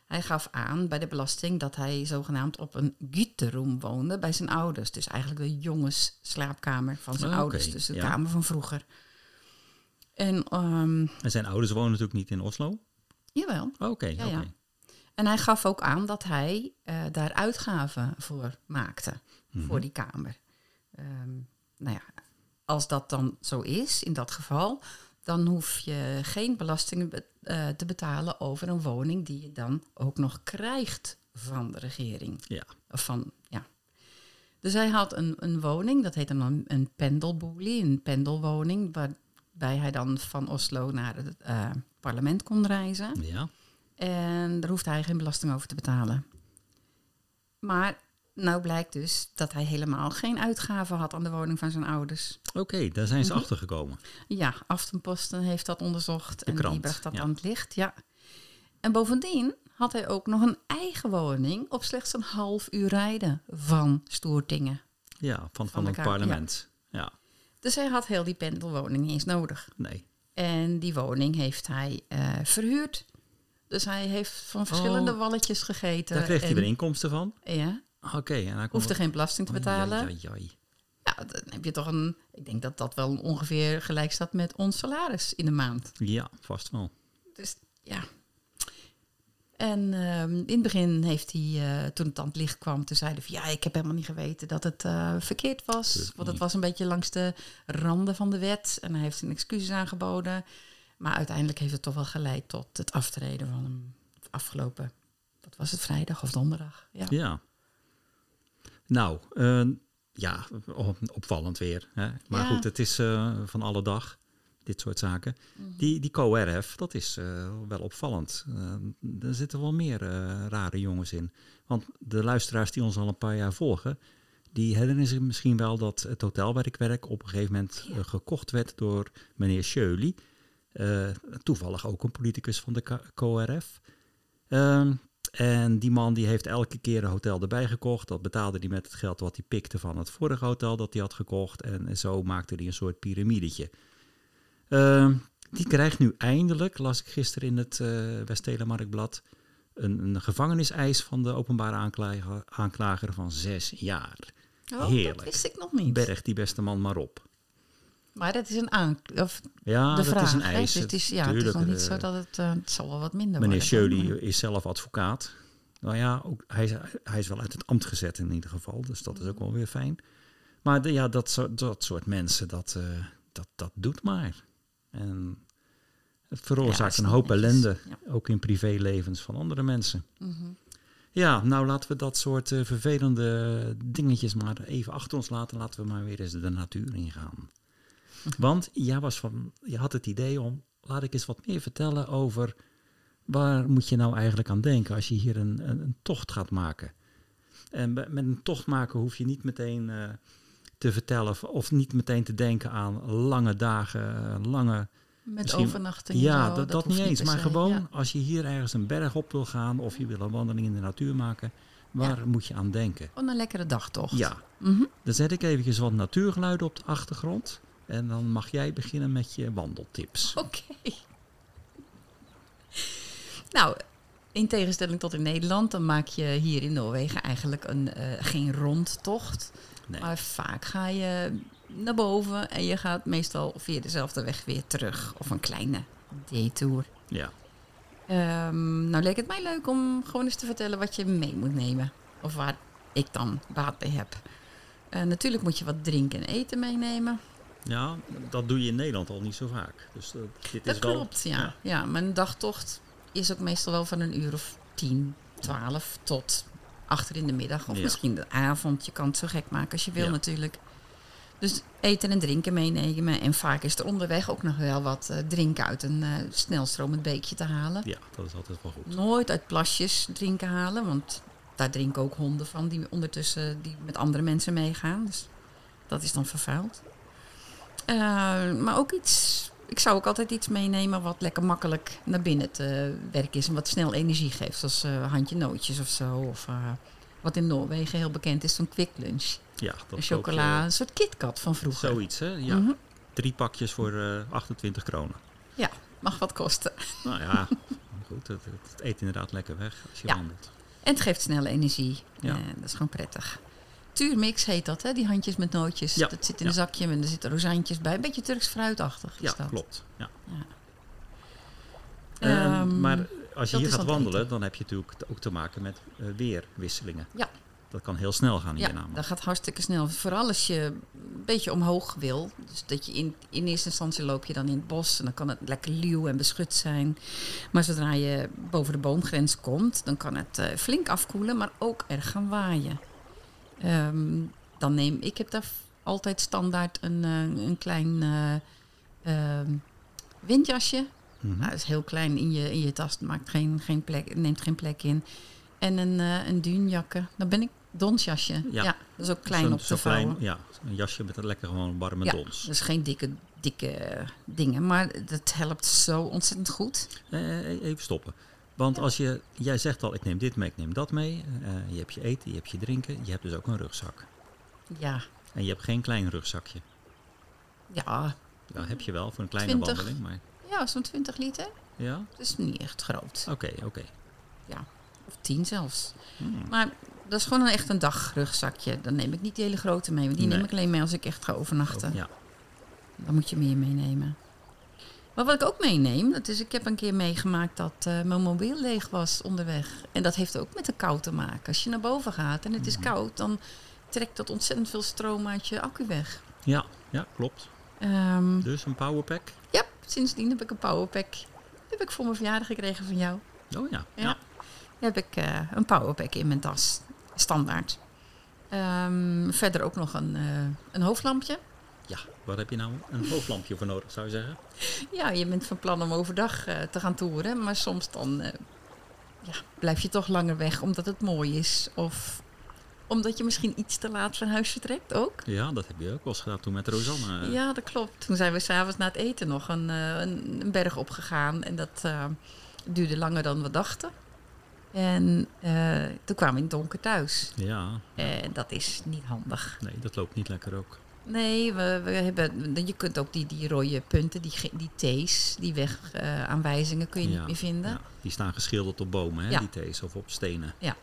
hij gaf aan bij de belasting dat hij zogenaamd op een gutteroom woonde bij zijn ouders. Dus eigenlijk de jongensslaapkamer van zijn ouders, dus de ja. kamer van vroeger. En ehm, En zijn ouders wonen natuurlijk niet in Oslo? jawel. Oké, oké. Ja, ja. En hij gaf ook aan dat hij eh, daar uitgaven voor maakte, Mhm. voor die kamer. Ehm, nou ja, als dat dan zo is, in dat geval, dan hoef je geen belastingen be- eh, te betalen over een woning die je dan ook nog krijgt van de regering. Ja. Of van, ja. Dus hij had een, een woning, dat heet dan een, een pendelboelie, een pendelwoning, waarbij hij dan van Oslo naar het eh, parlement kon reizen. Ja. En daar hoefde hij geen belasting over te betalen. Maar nou blijkt dus dat hij helemaal geen uitgaven had aan de woning van zijn ouders. Oké, daar zijn ze Mhm. achter gekomen. Ja, Aftenposten heeft dat onderzocht en krant, die bracht dat ja. aan het licht. Ja. En bovendien had hij ook nog een eigen woning op slechts een half uur rijden van Stoertingen. Ja, van, van, het parlement. Ja. Dus hij had heel die pendelwoning niet eens nodig. nee. En die woning heeft hij eh, verhuurd. Dus hij heeft van verschillende Oh. walletjes gegeten. Daar kreeg hij weer inkomsten van. Ja, Oké, en hij kon hoefde geen belasting te betalen. Ja, dan heb je toch een. Ik denk dat dat wel ongeveer gelijk staat met ons salaris in de maand. Ja, vast wel. Dus ja. En ehm, in het begin heeft hij, eh, toen het aan het licht kwam, toen zeiden van ja, ik heb helemaal niet geweten dat het eh, verkeerd was. Tuurlijk Want het was een beetje langs de randen van de wet. En hij heeft zijn excuses aangeboden. Maar uiteindelijk heeft het toch wel geleid tot het aftreden van hem afgelopen. Wat was het, vrijdag of donderdag? Ja. Ja. Nou, eh, ja, op- opvallend weer. Hè? Maar Ja. goed, het is eh, van alle dag, dit soort zaken. Mhm. Die, die co-RF, dat is eh, wel opvallend. Er zitten wel meer rare jongens in. Want de luisteraars die ons al een paar jaar volgen... die herinneren zich misschien wel dat het hotel waar ik werk... op een gegeven moment gekocht werd door meneer Scheuly. Eh, toevallig ook een politicus van de K- co-RF. En die man die heeft elke keer een hotel erbij gekocht. Dat betaalde hij met het geld wat hij pikte van het vorige hotel dat hij had gekocht. En zo maakte hij een soort piramidetje. Ehm, die krijgt nu eindelijk, las ik gisteren in het eh West-Telemarkblad, een, een gevangeniseis van de openbare aanklager, aanklager van zes jaar. Oh, Heerlijk. dat wist ik nog niet. Berg die beste man maar op. Maar dat is een aan. Of Ja, de dat vraag. is een eis. Dus het is, ja, het is nog niet eh, zo dat het. eh, het zal wel wat minder Meneer worden. Scheuly maar- is zelf advocaat. Nou ja, ook, hij, is, hij is wel uit het ambt gezet in ieder geval. Dus dat is ook wel weer fijn. Maar de, ja, dat, soort- dat soort mensen, dat, eh, dat, dat doet maar. En het veroorzaakt een hoop ellende. Ja. Ook in privélevens van andere mensen. Mhm. Ja, nou laten we dat soort vervelende dingetjes maar even achter ons laten. Laten we maar weer eens de natuur ingaan. Want jij was van, je had het idee om, laat ik eens wat meer vertellen over waar moet je nou eigenlijk aan denken als je hier een, een, een tocht gaat maken. En met een tocht maken hoef je niet meteen eh, te vertellen of, of niet meteen te denken aan lange dagen, eh, lange Met Misschien- overnachting. ja, zo, dat, dat, niet eens. Maar se, gewoon ja. als je hier ergens een berg op wil gaan of je wil een wandeling in de natuur maken, waar moet je aan denken? Gewoon een lekkere dagtocht. Ja, Mhm. dan zet ik eventjes wat natuurgeluiden op de achtergrond. En dan mag jij beginnen met je wandeltips. Oké. Nou, in tegenstelling tot in Nederland, dan maak je hier in Noorwegen eigenlijk een, eh, geen rondtocht. Nee. Maar vaak ga je naar boven en je gaat meestal via dezelfde weg weer terug. Of een kleine detour. Ja, Ehm, nou leek het mij leuk om gewoon eens te vertellen wat je mee moet nemen. Of waar ik dan baat bij heb. Eh, natuurlijk moet je wat drinken en eten meenemen. Ja, dat doe je in Nederland al niet zo vaak. Dus eh, dit Dat is wel, klopt, ja. ja. Mijn dagtocht is ook meestal wel van een uur of tien, twaalf tot achter in de middag. Of Ja. misschien de avond. Je kan het zo gek maken als je wil Ja. natuurlijk. Dus eten en drinken meenemen. En vaak is er onderweg ook nog wel wat eh, drinken uit een eh, snelstromend beekje te halen. Ja, dat is altijd wel goed. Nooit uit plasjes drinken halen, want daar drinken ook honden van die ondertussen die met andere mensen meegaan. Dus dat is dan vervuild. Eh, maar ook iets, ik zou ook altijd iets meenemen wat lekker makkelijk naar binnen te werken is en wat snel energie geeft, zoals eh, handje nootjes of zo. Of eh, wat in Noorwegen heel bekend is, zo'n quick lunch. Ja, dat is chocola, een soort KitKat van vroeger. zoiets, hè? Ja, Mhm. drie pakjes voor eh 28 kronen. Ja, mag wat kosten. Nou ja, goed, het, het eet inderdaad lekker weg als je Ja. wandelt. En het geeft snelle energie. Ja. Dat is gewoon prettig. Tuurmix heet dat, hè? Die handjes met nootjes. Ja, Dat zit in een zakje en er zitten rozijntjes bij. Een beetje Turks fruitachtig is Ja, dat. klopt. Ja. Ja. Ehm, Ehm, maar als je hier gaat wandelen, dan heb je natuurlijk ook te maken met eh, weerwisselingen. Ja. Dat kan heel snel gaan hier Ja, namelijk. dat gaat hartstikke snel. Vooral als je een beetje omhoog wil. Dus dat je in, in eerste instantie loop je dan in het bos. En dan kan het lekker luw en beschut zijn. Maar zodra je boven de boomgrens komt, dan kan het eh, flink afkoelen, maar ook erg gaan waaien. Ehm, dan neem ik heb daar altijd standaard een, eh, een klein eh, ehm, windjasje. Mhm. Nou, dat is heel klein in je, in je tas. Maakt geen, geen plek, neemt geen plek in. En een, eh een. Dan ben ik donsjasje. Ja. Ja. dat is ook klein op te klein-. Ja, een jasje met een lekker gewoon warme Ja, dons. dat is geen dikke, dikke dingen. Maar dat helpt zo ontzettend goed. Eh, even stoppen. Want als je, jij zegt al, ik neem dit mee, ik neem dat mee. Eh, je hebt je eten, je hebt je drinken. Je hebt dus ook een rugzak. Ja, En je hebt geen klein rugzakje. ja, Ja, heb je wel voor een kleine 20. wandeling. Maar ja zo'n 20 liter. ja, Dat is niet echt groot. oké, oké. Of 10 zelfs. Hmm. Maar dat is gewoon een echt een dagrugzakje. Dan neem ik niet die hele grote mee. Want die Nee. neem ik alleen mee als ik echt ga overnachten. Ja, Dan moet je meer meenemen. Maar wat ik ook meeneem, dat is, ik heb een keer meegemaakt dat eh, mijn mobiel leeg was onderweg. En dat heeft ook met de kou te maken. Als je naar boven gaat en het is koud, dan trekt dat ontzettend veel stroom uit je accu weg. ja, ja, klopt. Ehm, Dus een powerpack. ja, sindsdien heb ik een powerpack. Die heb ik voor mijn verjaardag gekregen van jou. Oh ja, Ja. heb ik eh, een powerpack in mijn tas. Standaard. Ehm, verder ook nog een, eh, een hoofdlampje. Waar heb je nou een hoofdlampje voor nodig, zou je zeggen? Ja, je bent van plan om overdag eh, te gaan toeren. Maar soms dan eh, ja, blijf je toch langer weg omdat het mooi is. Of omdat je misschien iets te laat van huis vertrekt ook. Ja, dat heb je ook wel eens gedaan toen met Rosanne. Ja, dat klopt. Toen zijn we s'avonds na het eten nog een, eh, een, een berg opgegaan. En dat duurde langer dan we dachten. En toen kwamen we in het donker thuis. Ja, En dat is niet handig. nee, dat loopt niet lekker ook. Nee, we, we hebben, je kunt ook die, die rode punten, die, die T's, die wegaanwijzingen kun je ja, niet meer vinden. ja. Die staan geschilderd op bomen, hè, Ja. die thees, of op stenen. Ja.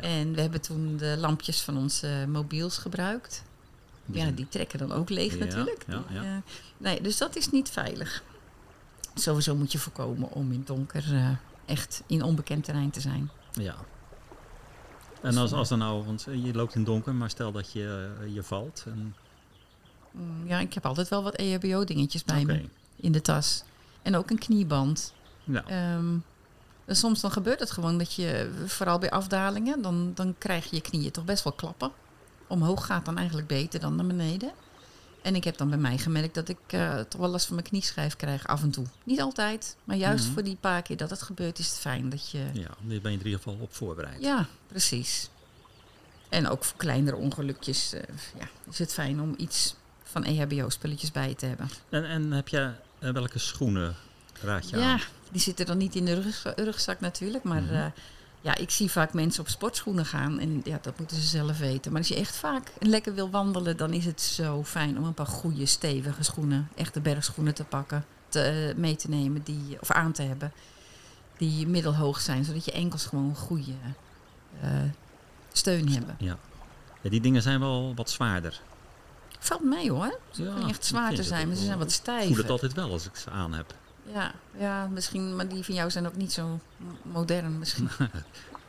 En we hebben toen de lampjes van onze mobiels gebruikt. Ja, die trekken dan ook leeg natuurlijk. ja, Die, eh, nee, dus dat is niet veilig. Sowieso moet je voorkomen om in het donker eh, echt in onbekend terrein te zijn. Ja. En als, als dan nou, want je loopt in het donker, maar stel dat je, je valt. En, Ja, ik heb altijd wel wat EHBO-dingetjes bij me in de tas. En ook een knieband. Ja, en soms dan gebeurt het gewoon dat je, vooral bij afdalingen, dan, dan krijg je je knieën toch best wel klappen. Omhoog gaat dan eigenlijk beter dan naar beneden. En ik heb dan bij mij gemerkt dat ik eh, toch wel last van mijn knieschijf krijg af en toe. Niet altijd, maar juist Mhm. voor die paar keer dat het gebeurt is het fijn dat je... ja, daar ben je in ieder geval op voorbereid. Ja, precies. En ook voor kleinere ongelukjes eh, ja, is het fijn om iets van EHBO-spulletjes bij te hebben. En, en heb je eh, welke schoenen raad je Ja, aan? die zitten dan niet in de rug- rugzak natuurlijk. Maar Mhm. eh, ja, ik zie vaak mensen op sportschoenen gaan. En ja, dat moeten ze zelf weten. Maar als je echt vaak lekker wil wandelen, dan is het zo fijn om een paar goede, stevige schoenen, echte bergschoenen te pakken, te, eh, mee te nemen die, of aan te hebben. Die middelhoog zijn, zodat je enkels gewoon een goede steun hebben. Ja. ja, die dingen zijn wel wat zwaarder. Valt mee hoor. Ze Ja, echt ik zwaar te zijn, maar ze zijn wat Ik stijf. voel het altijd wel als ik ze aan heb. Ja, ja, misschien, maar die van jou zijn ook niet zo modern misschien.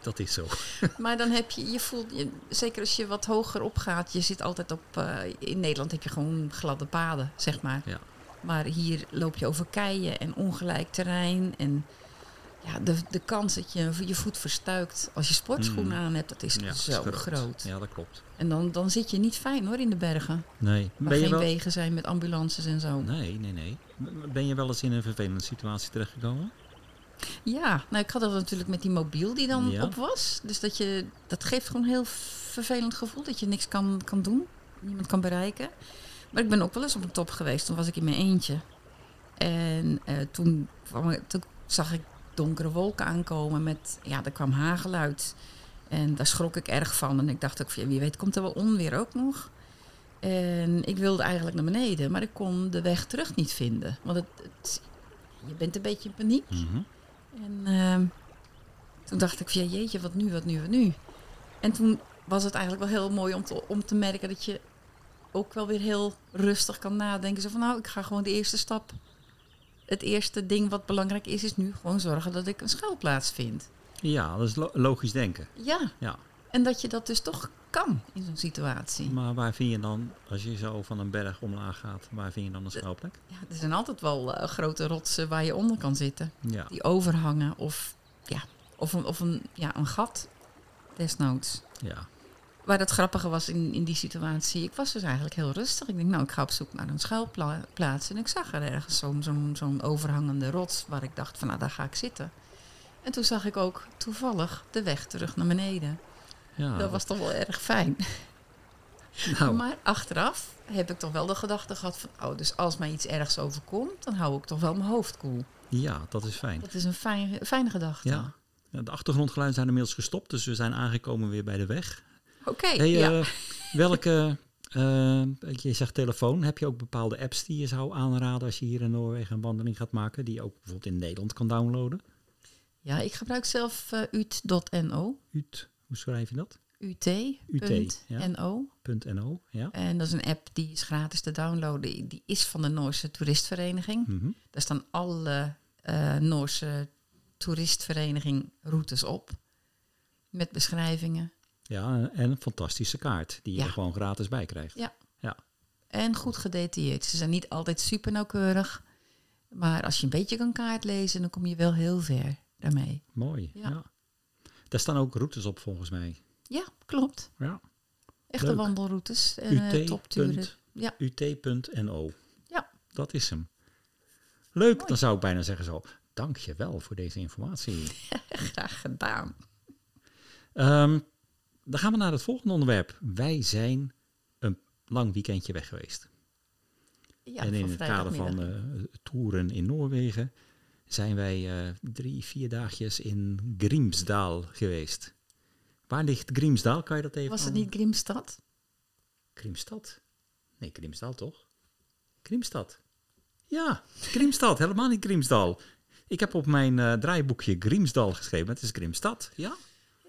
Dat is zo. Maar dan heb je, je voelt, je, zeker als je wat hoger opgaat, je zit altijd op, eh, in Nederland heb je gewoon gladde paden, zeg maar. Ja. Maar hier loop je over keien en ongelijk terrein. En ja, de, de kans dat je je voet verstuikt als je sportschoenen Mm. aan hebt, dat is Ja, zo groot. Ja, dat klopt. En dan, dan zit je niet fijn hoor in de bergen. Nee. Waar Ben geen wel... wegen zijn met ambulances en zo. Nee, nee, nee. Ben je wel eens in een vervelende situatie terechtgekomen? Ja, nou ik had dat natuurlijk met die mobiel die dan Ja. op was. Dus dat je, dat geeft gewoon een heel vervelend gevoel dat je niks kan, kan doen. Niemand kan bereiken. Maar ik ben ook wel eens op een top geweest. Toen was ik in mijn eentje. En eh, toen, kwam ik- toen zag ik donkere wolken aankomen met, ja, er kwam hagel uit. En daar schrok ik erg van. En ik dacht ook, wie weet komt er wel onweer ook nog. En ik wilde eigenlijk naar beneden, maar ik kon de weg terug niet vinden. Want het, het- je bent een beetje in paniek. Mhm. En ehm, toen dacht ik van ja, jeetje, wat nu, wat nu, wat nu? En toen was het eigenlijk wel heel mooi om te, om te merken dat je ook wel weer heel rustig kan nadenken. Zo van nou, ik ga gewoon de eerste stap. Het eerste ding wat belangrijk is, is nu gewoon zorgen dat ik een schuilplaats vind. Ja, dat is lo- logisch denken. Ja, Ja. en dat je dat dus toch kan in zo'n situatie. Maar waar vind je dan, als je zo van een berg omlaag gaat, waar vind je dan een schuilplek? Ja, er zijn altijd wel eh, grote rotsen waar je onder kan zitten. Ja. Die overhangen of, ja, of, een, of een, ja, een gat desnoods. ja. Waar het grappige was in, in die situatie, ik was dus eigenlijk heel rustig. Ik denk, nou, ik ga op zoek naar een schuilplaats. En ik zag er ergens zo'n zo'n zo'n overhangende rots waar ik dacht van, nou, daar ga ik zitten. En toen zag ik ook toevallig de weg terug naar beneden. Ja, Dat was toch wel erg fijn. nou, Maar achteraf heb ik toch wel de gedachte gehad van... oh, dus als mij iets ergs overkomt, dan hou ik toch wel mijn hoofd koel. ja, dat is fijn. Dat is een fijn, fijne gedachte. Ja, De achtergrondgeluiden zijn inmiddels gestopt, dus we zijn aangekomen weer bij de weg. Oké, Hey, ja. eh, welke, eh, je zegt telefoon, heb je ook bepaalde apps die je zou aanraden als je hier in Noorwegen een wandeling gaat maken, die je ook bijvoorbeeld in Nederland kan downloaden? ja, ik gebruik zelf eh, ut.no. UT, hoe schrijf je dat? ut.no. .no, ja. En dat is een app die is gratis te downloaden. Die- is van de Noorse Toeristvereniging. Mhm. Daar staan alle eh, Noorse toeristvereniging routes op. Met beschrijvingen. Ja, en een fantastische kaart die je Ja. er gewoon gratis bij krijgt. Ja. Ja, En goed gedetailleerd. Ze zijn niet altijd super nauwkeurig. Maar als je een beetje kan kaart lezen, dan kom je wel heel ver daarmee. mooi. Ja. Ja. Daar staan ook routes op volgens mij. Ja, klopt. Ja. Echte Leuk. wandelroutes. En eh, topturen. Ja. ut.no. Ja. Dat is hem. Leuk, dan zou ik bijna zeggen zo. Dank je wel voor deze informatie. Graag gedaan. Ehm, dan gaan we naar het volgende onderwerp. Wij zijn een lang weekendje weg geweest. Ja, en in het kader van eh, toeren in Noorwegen zijn wij eh, drie, vier dagjes in Grimsdal geweest. Waar ligt Grimsdal? Kan je dat even Was het niet Grimstad? Grimstad? Nee, Grimsdal toch? Grimstad. Ja, Grimstad. helemaal niet Grimsdal. Ik heb op mijn eh, draaiboekje Grimsdal geschreven. Het is Grimstad. Ja?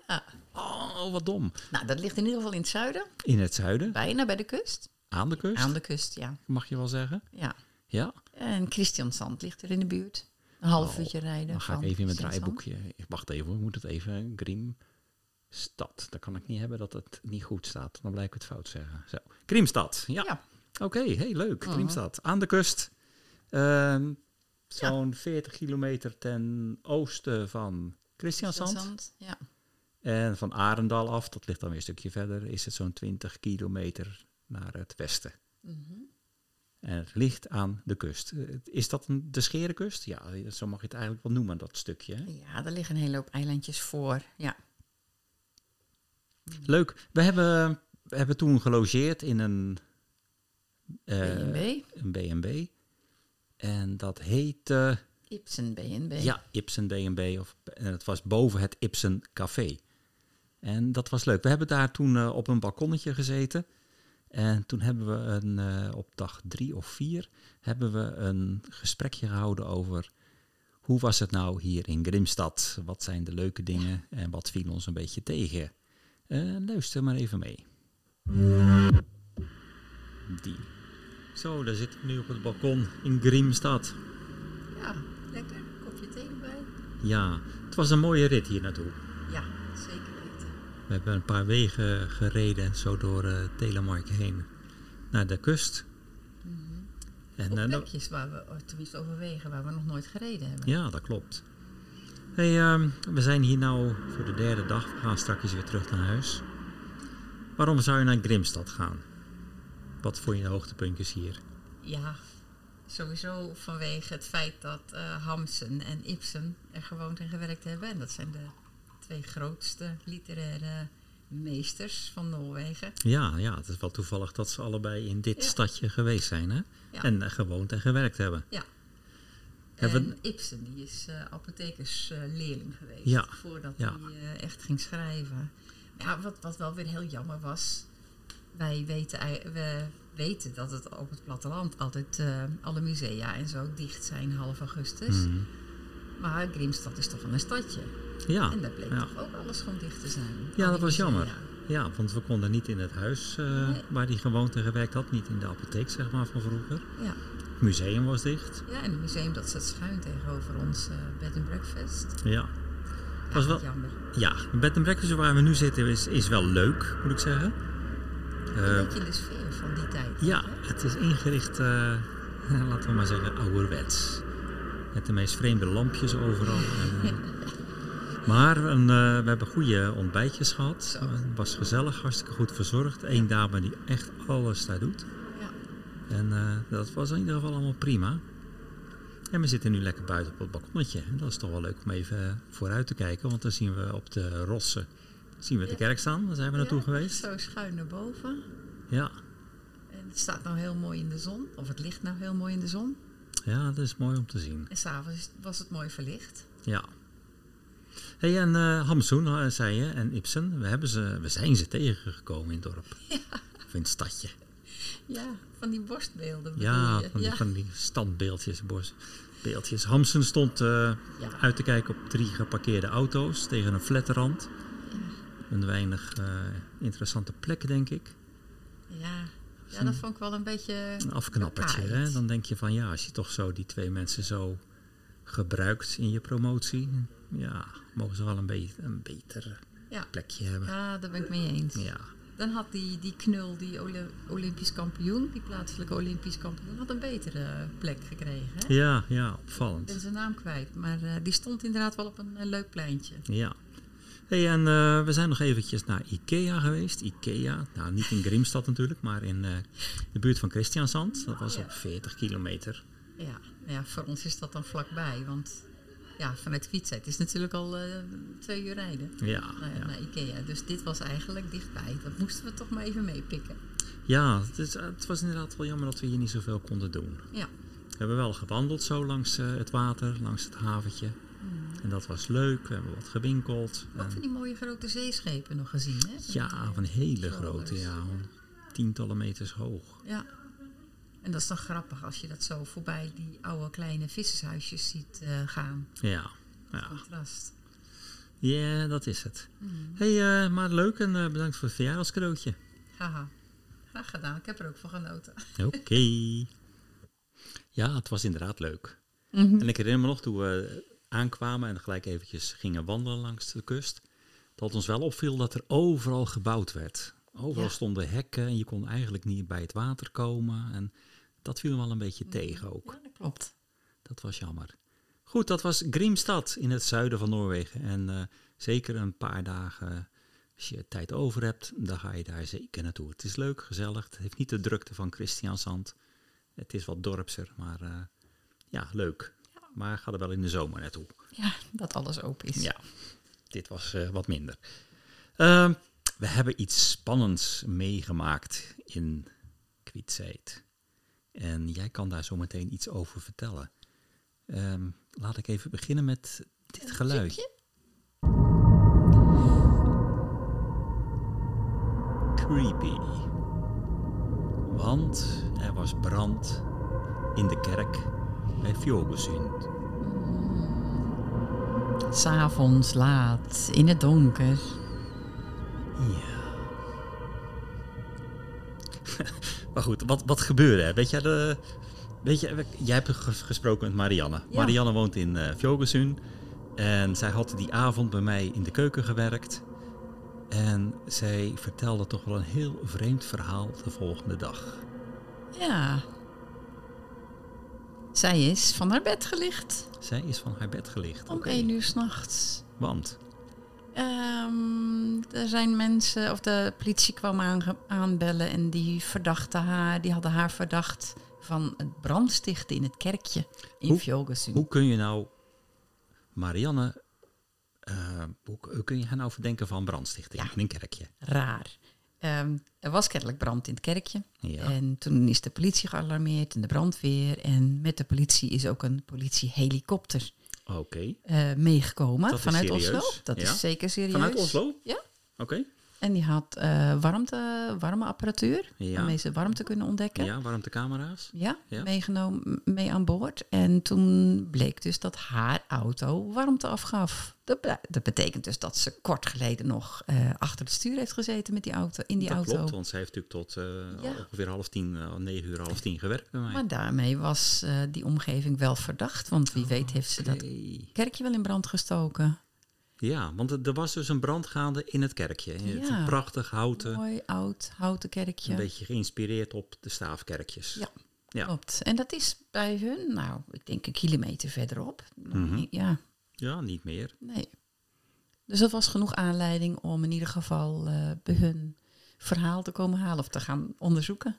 Ja. Oh, wat dom. Nou, dat ligt in ieder geval in het zuiden. In het zuiden, Bijna bij de kust. aan de kust, Aan de kust, ja. mag je wel zeggen. ja. Ja, En Christiansand ligt er in de buurt. Een half Oh, uurtje rijden. dan ga ik even in mijn draaiboekje. Wacht even, hoor. moet het even. Grimstad. Dan kan ik niet hebben dat het niet goed staat. Dan blijf ik het fout zeggen. Zo. Ja. Ja. Oké, heel leuk. Mhm. Grimstad. Aan de kust. Ehm, Zo'n 40 kilometer ten oosten van Christiansand. Christiansand, Ja. En van Arendal af, dat ligt dan weer een stukje verder, is het zo'n 20 kilometer naar het westen. Mhm. En het ligt aan de kust. Eh, Is dat een, de Scherenkust? Ja, zo mag je het eigenlijk wel noemen, dat stukje. hè? ja, er liggen een hele hoop eilandjes voor. Ja. Leuk. We hebben, we hebben toen gelogeerd in een... eh, B&B. Een B&B. En dat heette... Ibsen B&B. Ja, Ibsen B&B. Of, en het was boven het Ibsen Café. En dat was leuk. We hebben daar toen eh, op een balkonnetje gezeten. En toen hebben we een, eh, op dag drie of vier hebben we een gesprekje gehouden over hoe was het nou hier in Grimstad? Wat zijn de leuke dingen en wat viel ons een beetje tegen? Eh, luister maar even mee. Die. Zo, daar zit ik nu op het balkon in Grimstad. Ja, lekker. Kopje thee erbij. Ja, het was een mooie rit hier naartoe. We hebben een paar wegen gereden, zo door eh Telemark heen, naar de kust. En, Op eh, plekjes waar we, oh, tenminste overwegen, waar we nog nooit gereden hebben. ja, dat klopt. Hey, ehm, we zijn hier nou voor de derde dag. We gaan straks weer terug naar huis. Waarom zou je naar Grimstad gaan? Wat vond je de hoogtepuntjes hier? Ja, sowieso vanwege het feit dat eh, Hamsun en Ibsen er gewoond en gewerkt hebben. En dat zijn de twee grootste literaire meesters van Noorwegen. Ja, ja, het is wel toevallig dat ze allebei in dit Ja. stadje geweest zijn. Hè? Ja. En eh, gewoond en gewerkt hebben. Ja. En Ibsen, die is eh apothekersleerling geweest. Ja, Voordat hij eh, echt ging schrijven. Ja, wat, wat wel weer heel jammer was. Wij weten, we weten dat het op het platteland altijd alle musea en zo dicht zijn half augustus. Mhm. Maar Grimstad is toch wel een stadje. Ja, En daar bleek ja. toch ook alles gewoon dicht te zijn. Ja, Al dat was jammer. Ja, want we konden niet in het huis eh, Nee. waar hij gewoond en gewerkt had. Niet in de apotheek, zeg maar, van vroeger. Ja. Het museum was dicht. ja, en het museum dat staat schuin tegenover ons eh, bed and breakfast. Ja. Ja, Was wel- jammer. Ja, bed and breakfast waar we nu zitten is, is wel leuk, moet ik zeggen. Eh, Een beetje in de sfeer van die tijd. ja, hè? het is ingericht, eh, laten we maar zeggen, ouderwets. Met de meest vreemde lampjes overal. En, eh, Maar een, eh, we hebben goede ontbijtjes gehad. Het was gezellig, hartstikke goed verzorgd. Eén dame die echt alles daar doet. Ja. En eh, dat was in ieder geval allemaal prima. En we zitten nu lekker buiten op het balkonnetje. En dat is toch wel leuk om even vooruit te kijken. Want dan zien we op de rossen zien we de kerk staan. Daar zijn we naartoe Ja, geweest. Zo schuin naar boven. Ja. En het staat nou heel mooi in de zon. Of het ligt nou heel mooi in de zon. ja, dat is mooi om te zien. En s'avonds was het mooi verlicht. Ja. Hey, en eh Hamsoen, eh, zei je, en Ibsen, we, hebben ze, we zijn ze tegengekomen in het dorp. Of in het stadje. Ja, van die borstbeelden Ja, van die, ja. van die standbeeldjes, borstbeeldjes. Hamsun stond eh, Ja. uit te kijken op drie geparkeerde auto's tegen een flatrand. Een weinig interessante plek, denk ik. Ja. ja, dat vond ik wel een beetje... Een afknappertje. Hè? Dan denk je van ja, als je toch zo die twee mensen zo gebruikt in je promotie, ja, mogen ze wel een, be een beter Ja. plekje hebben. Ja, daar ben ik mee eens. Ja. Dan had die, die knul, die Olympisch kampioen, die plaatselijke Olympisch kampioen, had een betere plek gekregen. Hè? Ja, ja, Ik opvallend. ben zijn naam kwijt, maar eh, die stond inderdaad wel op een eh, leuk pleintje. Ja. Hey, en eh, we zijn nog eventjes naar Ikea geweest. Ikea, nou niet in Grimstad natuurlijk, maar in de buurt van Christiansand. Dat was Ja. op 40 kilometer. Ja, ja, voor ons is dat dan vlakbij, want ja, vanuit fietsen, het is natuurlijk al eh, twee uur rijden Ja, naar, ja. naar Ikea. Dus dit was eigenlijk dichtbij. Dat moesten we toch maar even meepikken. ja het, is, het was inderdaad wel jammer dat we hier niet zoveel konden doen. Ja, We hebben wel gewandeld zo langs eh, het water, langs het haventje. En dat was leuk. We hebben wat gewinkeld. ook van die mooie grote zeeschepen nog gezien, hè? Ja, van eh, hele grote, ja. Tientallen meters hoog. Ja. En dat is dan grappig als je dat zo voorbij die oude kleine vissershuisjes ziet eh, gaan. Ja, ja. Contrast. Ja, dat is het. Mm. hey, eh, maar leuk en eh, bedankt voor het verjaardagscadeautje. Haha. Graag gedaan. Ik heb er ook van genoten. Oké. Ja, het was inderdaad leuk. Mhm. En ik herinner me nog toen we aankwamen en gelijk eventjes gingen wandelen langs de kust. Dat ons wel opviel dat er overal gebouwd werd. Overal Ja. stonden hekken en je kon eigenlijk niet bij het water komen. En dat viel wel een beetje tegen ook. Ja, dat klopt. Dat was jammer. Goed, dat was Grimstad in het zuiden van Noorwegen. En eh, zeker een paar dagen, als je tijd over hebt, dan ga je daar zeker naartoe. Het is leuk, gezellig. Het heeft niet de drukte van Christiansand. Het is wat dorpser, maar eh, ja, leuk. Maar ga er wel in de zomer naartoe. Ja, dat alles open is. Ja, dit was eh, wat minder. Ehm, we hebben iets spannends meegemaakt in Kwietzijd. En jij kan daar zo meteen iets over vertellen. Ehm, laat ik even beginnen met dit geluid. Creepy. Want er was brand in de kerk bij Fjordesund. S'avonds laat, in het donker. Ja. Maar goed, wat, wat gebeurde? Weet je, de, weet je, jij hebt ges- gesproken met Marianne. Ja. Marianne woont in uh. En zij had die avond bij mij in de keuken gewerkt. En zij vertelde toch wel een heel vreemd verhaal de volgende dag. Ja. Zij is van haar bed gelicht. Zij is van haar bed gelicht. Om één uur s'nachts. Want, Ehm, er zijn mensen, of de politie kwam aanbellen en die verdachten haar, die hadden haar verdacht van het brandstichten in het kerkje in Hoe- hoe kun je nou Marianne... eh, hoe, hoe kun je haar nou verdenken van brandstichting Ja. in een kerkje? Raar. Ehm, er was kennelijk brand in het kerkje. Ja. En toen is de politie gealarmeerd en de brandweer. En met de politie is ook een politiehelikopter Oké. eh, meegekomen vanuit serieus? Oslo. Dat Ja? is zeker serieus. Vanuit Oslo? Ja. Oké. En die had eh, warmte, warme apparatuur, Ja. waarmee ze warmte kunnen ontdekken. Ja, warmtecamera's. Ja, Ja. meegenomen, mee aan boord. En toen bleek dus dat haar auto warmte afgaf. Dat, be- dat betekent dus dat ze kort geleden nog eh, achter het stuur heeft gezeten met die auto, in die dat auto. klopt, want zij heeft natuurlijk tot eh, Ja. ongeveer half tien, negen uur, half tien gewerkt bij mij. Maar daarmee was die omgeving wel verdacht. Want wie weet heeft ze dat kerkje wel in brand gestoken. Ja, want er was dus een brand gaande in het kerkje. Ja. prachtig houten, Mooi, oud, houten kerkje. een beetje geïnspireerd op de staafkerkjes. Ja. Ja. Klopt. En dat is bij hun, nou, ik denk een kilometer verderop. Mhm. Ja, Ja, niet meer. nee. Dus dat was genoeg aanleiding om in ieder geval eh, bij hun verhaal te komen halen of te gaan onderzoeken.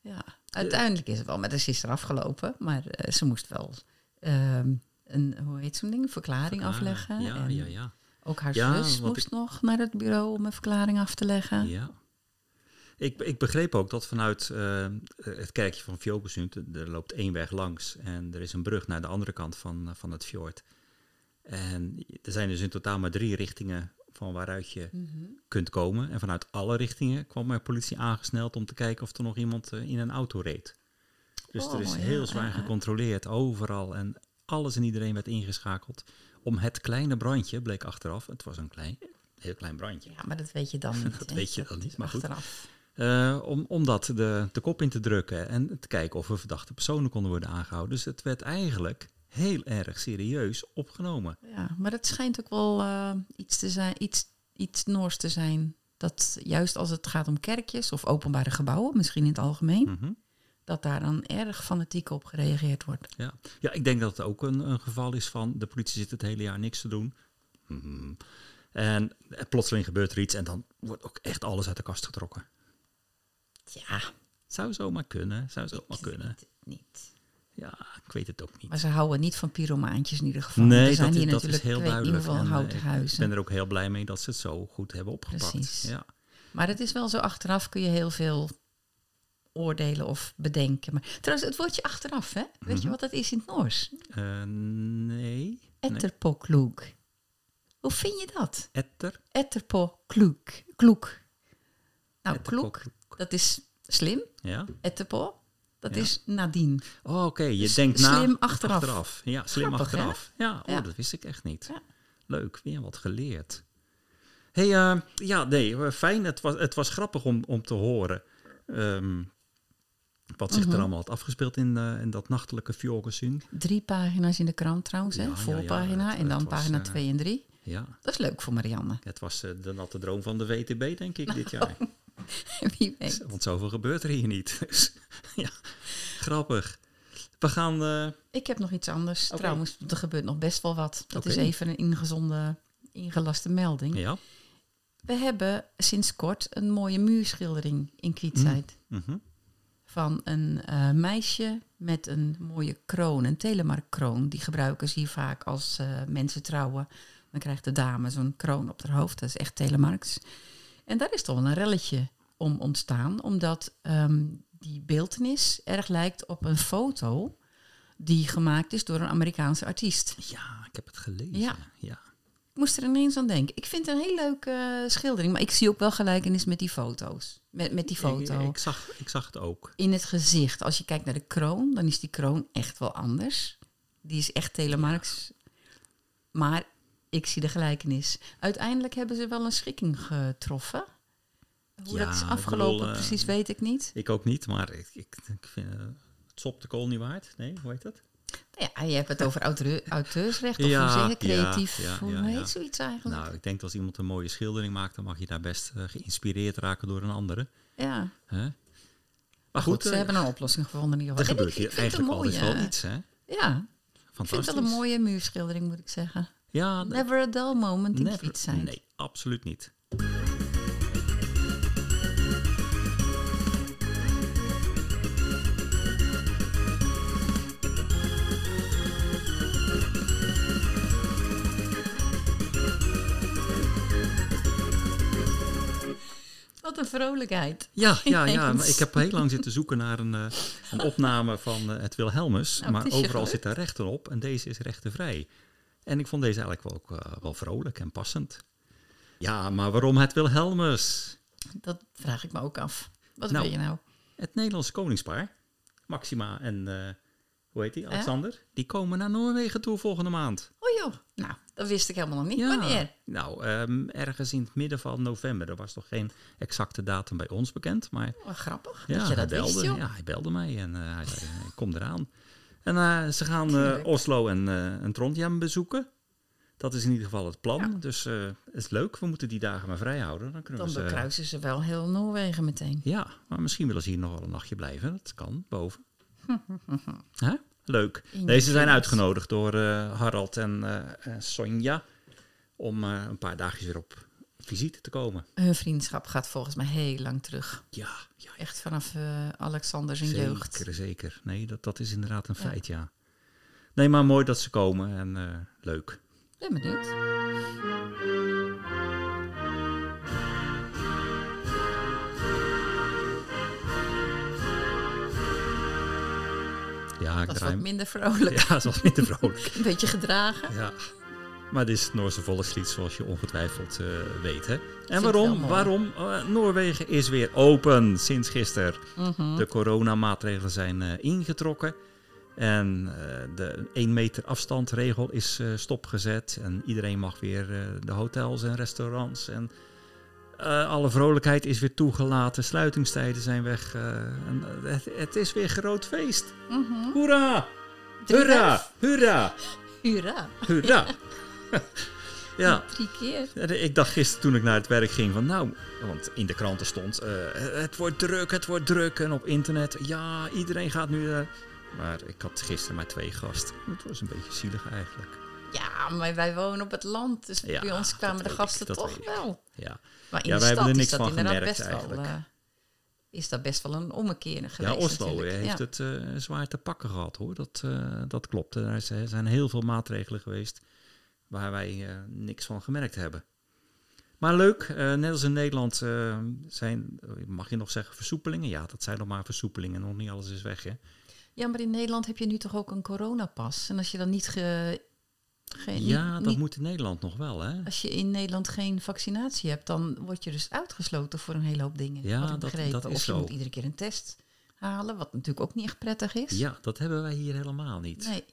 Ja, uiteindelijk is het wel met de sister afgelopen, maar eh, ze moest wel ehm, een, hoe heet zo'n ding, verklaring afleggen. Ja, en ja, ja. Ook haar zus moest ik- nog naar het bureau om een verklaring af te leggen. Ja. Ik, ik begreep ook dat vanuit eh, het kerkje van Fjokesund, er loopt één weg langs en er is een brug naar de andere kant van, eh, van het fjord. En er zijn dus in totaal maar drie richtingen van waaruit je Mhm. kunt komen. En vanuit alle richtingen kwam er politie aangesneld om te kijken of er nog iemand eh, in een auto reed. Dus er is Oh, ja, heel zwaar ja. gecontroleerd overal en alles en iedereen werd ingeschakeld om het kleine brandje, bleek achteraf, het was een klein, heel klein brandje. Ja, maar dat weet je dan niet. Dat hè. weet je dan niet, maar goed. Achteraf. Eh, om, om dat de, de kop in te drukken en te kijken of er verdachte personen konden worden aangehouden. Dus het werd eigenlijk heel erg serieus opgenomen. Ja, maar het schijnt ook wel eh, iets te zijn, iets, iets Noors te zijn. Dat juist als het gaat om kerkjes of openbare gebouwen, misschien in het algemeen, Mhm. Dat daar dan erg fanatiek op gereageerd wordt. ja. ja, ik denk dat het ook een, een geval is van de politie zit het hele jaar niks te doen. Mhm. En eh, plotseling gebeurt er iets en dan wordt ook echt alles uit de kast getrokken. Ja, Zou zomaar kunnen, zou zomaar kunnen. niet, niet. Ja, ik weet het ook niet. Maar ze houden niet van pyromaantjes in ieder geval. Nee, er zijn dat, hier dat is heel twee- in duidelijk. ieder geval En, eh, ik ben er ook heel blij mee dat ze het zo goed hebben opgepakt. Precies. Ja. Maar het is wel zo, achteraf kun je heel veel oordelen of bedenken. Maar trouwens, het woordje achteraf, hè? Weet Mhm. je wat dat is in het Noors? Eh, nee. nee. Etterpokloek. Hoe vind je dat? Etter. Etterpokloek. Kloek. Nou, kloek, dat is slim. Ja. Etterpo, dat Ja. is nadien. Oh, oké. Je S- denkt na. slim achteraf. Ja, slim Grappig, hè? achteraf. Ja, oh, Ja. dat wist ik echt niet. Ja. Leuk, weer wat geleerd. hey, eh, ja, nee, eh, fijn. Het was, het was grappig om, om te horen ehm, wat zich Mhm. er allemaal had afgespeeld in, eh, in dat nachtelijke Fjorgensun. Drie pagina's in de krant trouwens, hè? Ja, Voorpagina ja, het- en dan was, pagina eh, 2 en 3. Ja, Dat is leuk voor Marianne. het was eh, de natte droom van de WTB, denk ik, dit jaar. Wie weet. Want zoveel gebeurt er hier niet. Dus, ja, grappig. We gaan... eh, Ik heb nog iets anders. Trouwens, er gebeurt nog best wel wat. Dat is even een ingezonde, ingelaste melding. ja. We hebben sinds kort een mooie muurschildering in Kwietzijd. mhm. Van een eh, meisje met een mooie kroon, een telemarkkroon. Die gebruiken ze hier vaak als eh, mensen trouwen. Dan krijgt de dame zo'n kroon op haar hoofd. Dat is echt telemarks. En daar is toch wel een relletje om ontstaan. Omdat ehm, die beeltenis erg lijkt op een foto die gemaakt is door een Amerikaanse artiest. Ja, ik heb het gelezen. Ja. ja. Ik moest er ineens aan denken. Ik vind het een heel leuke eh, schildering, maar ik zie ook wel gelijkenis met die foto's. Met, met die foto. Ik, ik, zag, ik zag het ook. In het gezicht. Als je kijkt naar de kroon, dan is die kroon echt wel anders. Die is echt telemarks. Maar ik zie de gelijkenis. Uiteindelijk hebben ze wel een schikking getroffen. Hoe Ja, dat is afgelopen bedoel, eh, precies weet ik niet. Ik ook niet, maar ik, ik, ik vind eh, het sop de kool niet waard. Nee, hoe heet dat? Ja, je hebt het over auteur, auteursrecht of Ja, hoe zeg je, ja, creatief. ja, hoe heet zoiets eigenlijk? Nou, ik denk dat als iemand een mooie schildering maakt, dan mag je daar best eh, geïnspireerd raken door een andere. ja. Hè? Maar Maar goed, goed, ze eh, hebben een oplossing gevonden in ieder er geval. En gebeurt eigenlijk altijd wel iets, hè? Ja, ik vind het wel een mooie muurschildering, moet ik zeggen. Ja, Never a dull moment in never- Kwietzijd. Nee, absoluut niet. Wat een vrolijkheid. Ja, ja, ja. Maar ik heb heel lang zitten zoeken naar een, eh, een opname van eh, het Wilhelmus. Nou, maar het overal gelukt. zitten rechten op en deze is rechtenvrij. En ik vond deze eigenlijk wel, ook, eh, wel vrolijk en passend. Ja, maar waarom het Wilhelmus? Dat vraag ik me ook af. Wat Nou. wil je nou? Het Nederlandse koningspaar, Maxima en, hoe heet die, Alexander? Die komen naar Noorwegen toe volgende maand. Oh joh, nou, dat wist ik helemaal nog niet. Wanneer? Nou, ehm, ergens in het midden van november. Er was toch geen exacte datum bij ons bekend, maar Wat grappig ja, dat je dat hij belde, wist, joh. ja, hij belde mij en eh, hij zei, ik kom eraan. En eh, ze gaan eh. Oslo en, en Trondheim bezoeken. Dat is in ieder geval het plan. Ja. Dus het is leuk. We moeten die dagen maar vrij houden. Dan kunnen Dan we bekruisen ze wel heel Noorwegen meteen. Ja, maar misschien willen ze hier nog wel een nachtje blijven. Dat kan, boven. Hè? Leuk. Deze zijn uitgenodigd door eh, Harald en eh, eh, Sonja om eh, een paar dagjes weer op visite te komen. Hun vriendschap gaat volgens mij heel lang terug. Ja, ja Echt vanaf Alexander zijn zeker, jeugd. zeker. Nee, dat, dat is inderdaad een Ja. feit, ja. Nee, maar mooi dat ze komen en leuk. Ben benieuwd. Ja, ik Dat is draai wat minder vrolijk. Ja, dat was minder vrolijk. Een beetje gedragen. Ja. Maar dit is het Noorse volkslied, zoals je ongetwijfeld eh, weet. Hè? En waarom? Waarom? Eh, Noorwegen is weer open sinds gisteren. Mhm. De coronamaatregelen zijn eh, ingetrokken. En de 1 meter afstandregel is stopgezet. En iedereen mag weer de hotels en restaurants. En eh, alle vrolijkheid is weer toegelaten. Sluitingstijden zijn weg. eh, en, eh, het, het is weer groot feest. Hoera! Drie Hoera! elf. Hoera! Hoera. Hoera! ja. Drie keer. Ik dacht gisteren toen ik naar het werk ging van nou, want in de kranten stond het wordt druk, het wordt druk en op internet ja, iedereen gaat nu. maar ik had gisteren maar twee gasten. Het was een beetje zielig eigenlijk. Ja, maar wij wonen op het land. Dus Ja, bij ons kwamen de ik, gasten toch wel. Ja, Maar in Ja, de wij hebben stad er is niks dat van inderdaad gemerkt best wel... eigenlijk. eh, is dat best wel een ommekeer geweest ja Oslo heeft Ja. het eh, zwaar te pakken gehad hoor. Dat, eh, dat klopt. Er is- zijn heel veel maatregelen geweest waar wij eh, niks van gemerkt hebben. Maar leuk, eh, net als in Nederland eh, zijn, mag je nog zeggen versoepelingen? Ja, dat zijn nog maar versoepelingen, nog niet alles is weg hè. Ja, maar in Nederland heb je nu toch ook een coronapas. En als je dan niet... Ge, geen, Ja, niet- dat niet- moet in Nederland nog wel, hè? Als je in Nederland geen vaccinatie hebt, dan word je dus uitgesloten voor een hele hoop dingen. Ja, dat- begrepen. dat is of je zo. moet iedere keer een test halen, wat natuurlijk ook niet echt prettig is. Ja, dat hebben wij hier helemaal niet. Nee.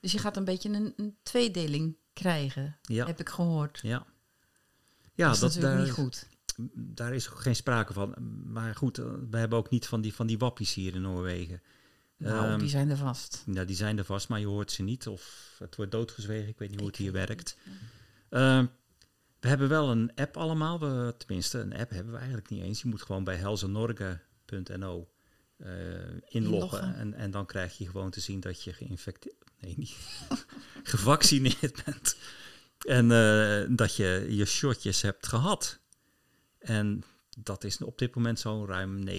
Dus je gaat een beetje een, een tweedeling krijgen, Ja, heb ik gehoord. ja. Ja, dat is dat, natuurlijk daar, niet goed. daar is geen sprake van. Maar goed, eh, we hebben ook niet van die, van die wappies hier in Noorwegen. Nou, Ehm, die zijn er vast. Ja, die zijn er vast, maar je hoort ze niet. Of het wordt doodgezwegen. Ik weet niet hoe het hier werkt. Ehm, we hebben wel een app allemaal. We, tenminste, een app hebben we eigenlijk niet eens. Je moet gewoon bij helzenorge.no eh, inloggen. Inloggen. En, en dan krijg je gewoon te zien dat je geïnfecteerd... Nee, niet. gevaccineerd bent. En eh, dat je je shotjes hebt gehad. En dat is op dit moment zo ruim 90%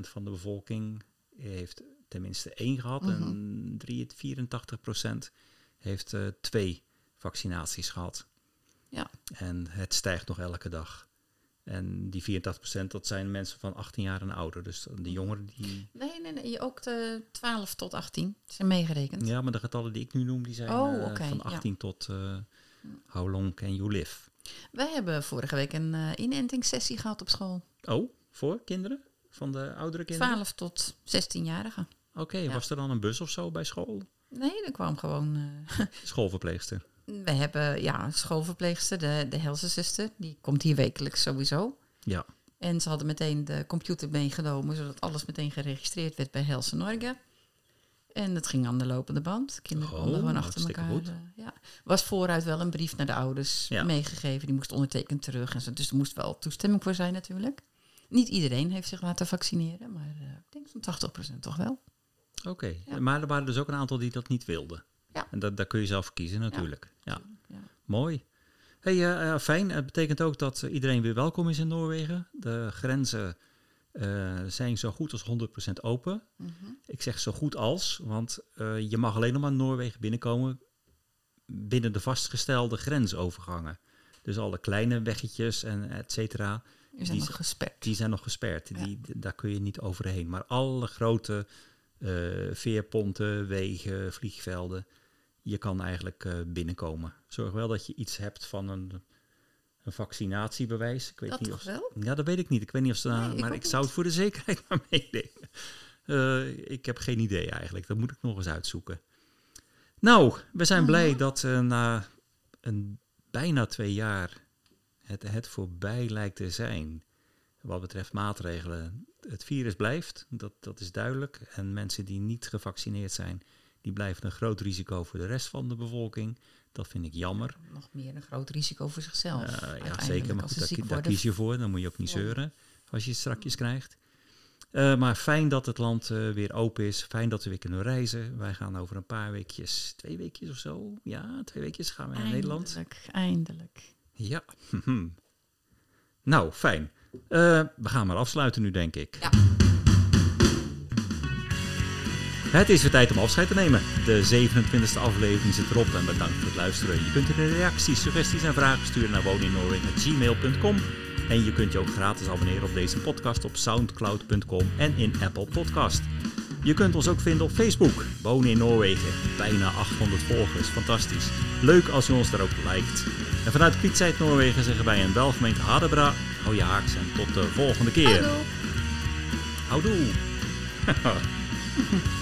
van de bevolking heeft tenminste één gehad. En 3, 84% heeft eh, twee vaccinaties gehad. Ja. En het stijgt nog elke dag. En die 84% dat zijn mensen van 18 jaar en ouder. Dus de jongeren die... Nee, nee, nee. Ook de 12 tot 18 zijn meegerekend. Ja, maar de getallen die ik nu noem, die zijn Oh, eh, van ja. 18 tot eh how long can you live. Wij hebben vorige week een eh inentingssessie gehad op school. Oh, voor kinderen? Van de oudere kinderen? 12 tot 16-jarigen. Oké, Ja. was er dan een bus of zo bij school? Nee, er kwam gewoon... eh, Schoolverpleegster. we hebben ja, schoolverpleegster, de, de helsenzuster. Die komt hier wekelijks sowieso. Ja. En ze hadden meteen de computer meegenomen, zodat alles meteen geregistreerd werd bij Helse Norge. En het ging aan de lopende band. Kinderen Oh, konden gewoon achter elkaar. goed. eh, ja. Was vooruit wel een brief naar de ouders Ja. meegegeven. Die moest ondertekend terug. En zo. Dus er moest wel toestemming voor zijn natuurlijk. Niet iedereen heeft zich laten vaccineren, maar eh, ik denk zo'n 80% toch wel. Oké, Ja. maar er waren dus ook een aantal die dat niet wilden. Ja. En dat, daar kun je zelf kiezen natuurlijk. Ja, Ja. mooi. Hey, eh, eh, fijn. Het betekent ook dat iedereen weer welkom is in Noorwegen. De grenzen eh, zijn zo goed als 100% open. Mhm. Ik zeg zo goed als, want je mag alleen nog maar Noorwegen binnenkomen binnen de vastgestelde grensovergangen. Dus alle kleine weggetjes en et cetera, Die zijn Die nog gesperd. die zijn nog gesperd. Ja. Die, daar kun je niet overheen. Maar alle grote veerponten, wegen, vliegvelden, je kan eigenlijk eh, binnenkomen. Zorg wel dat je iets hebt van een, een vaccinatiebewijs. Ik weet Dat niet toch of, wel? Ja, dat weet ik niet. Ik weet niet of ze Nee, maar ik zou het voor de zekerheid maar meenemen. Eh, ik heb geen idee eigenlijk. Dat moet ik nog eens uitzoeken. Nou, we zijn blij dat eh, na een bijna twee jaar het, het voorbij lijkt te zijn. Wat betreft maatregelen. Het virus blijft, dat, dat is duidelijk. En mensen die niet gevaccineerd zijn, die blijven een groot risico voor de rest van de bevolking. Dat vind ik jammer. Nog meer een groot risico voor zichzelf. Ja, zeker. Maar als goed, daar, daar kies je voor. Dan moet je ook niet zeuren als je het strakjes krijgt. Eh, maar fijn dat het land eh, weer open is. Fijn dat we weer kunnen reizen. Wij gaan over een paar weekjes, twee weekjes of zo. Ja, twee weekjes gaan we naar Nederland. Eindelijk, eindelijk. Ja. nou, fijn. Eh, we gaan maar afsluiten nu, denk ik. Ja. Het is weer tijd om afscheid te nemen. De 27e aflevering zit erop en bedankt voor het luisteren. Je kunt er reacties, suggesties en vragen sturen naar woninnoorwegen.gmail.com. En je kunt je ook gratis abonneren op deze podcast op soundcloud.com en in Apple Podcast. Je kunt ons ook vinden op Facebook. Wonen in Noorwegen. Bijna 800 volgers. Fantastisch. Leuk als u ons daar ook liked. En vanuit Kwietzijd Noorwegen zeggen wij een welgemeend Hadebra. Hou je haaks en tot de volgende keer. Houdoe.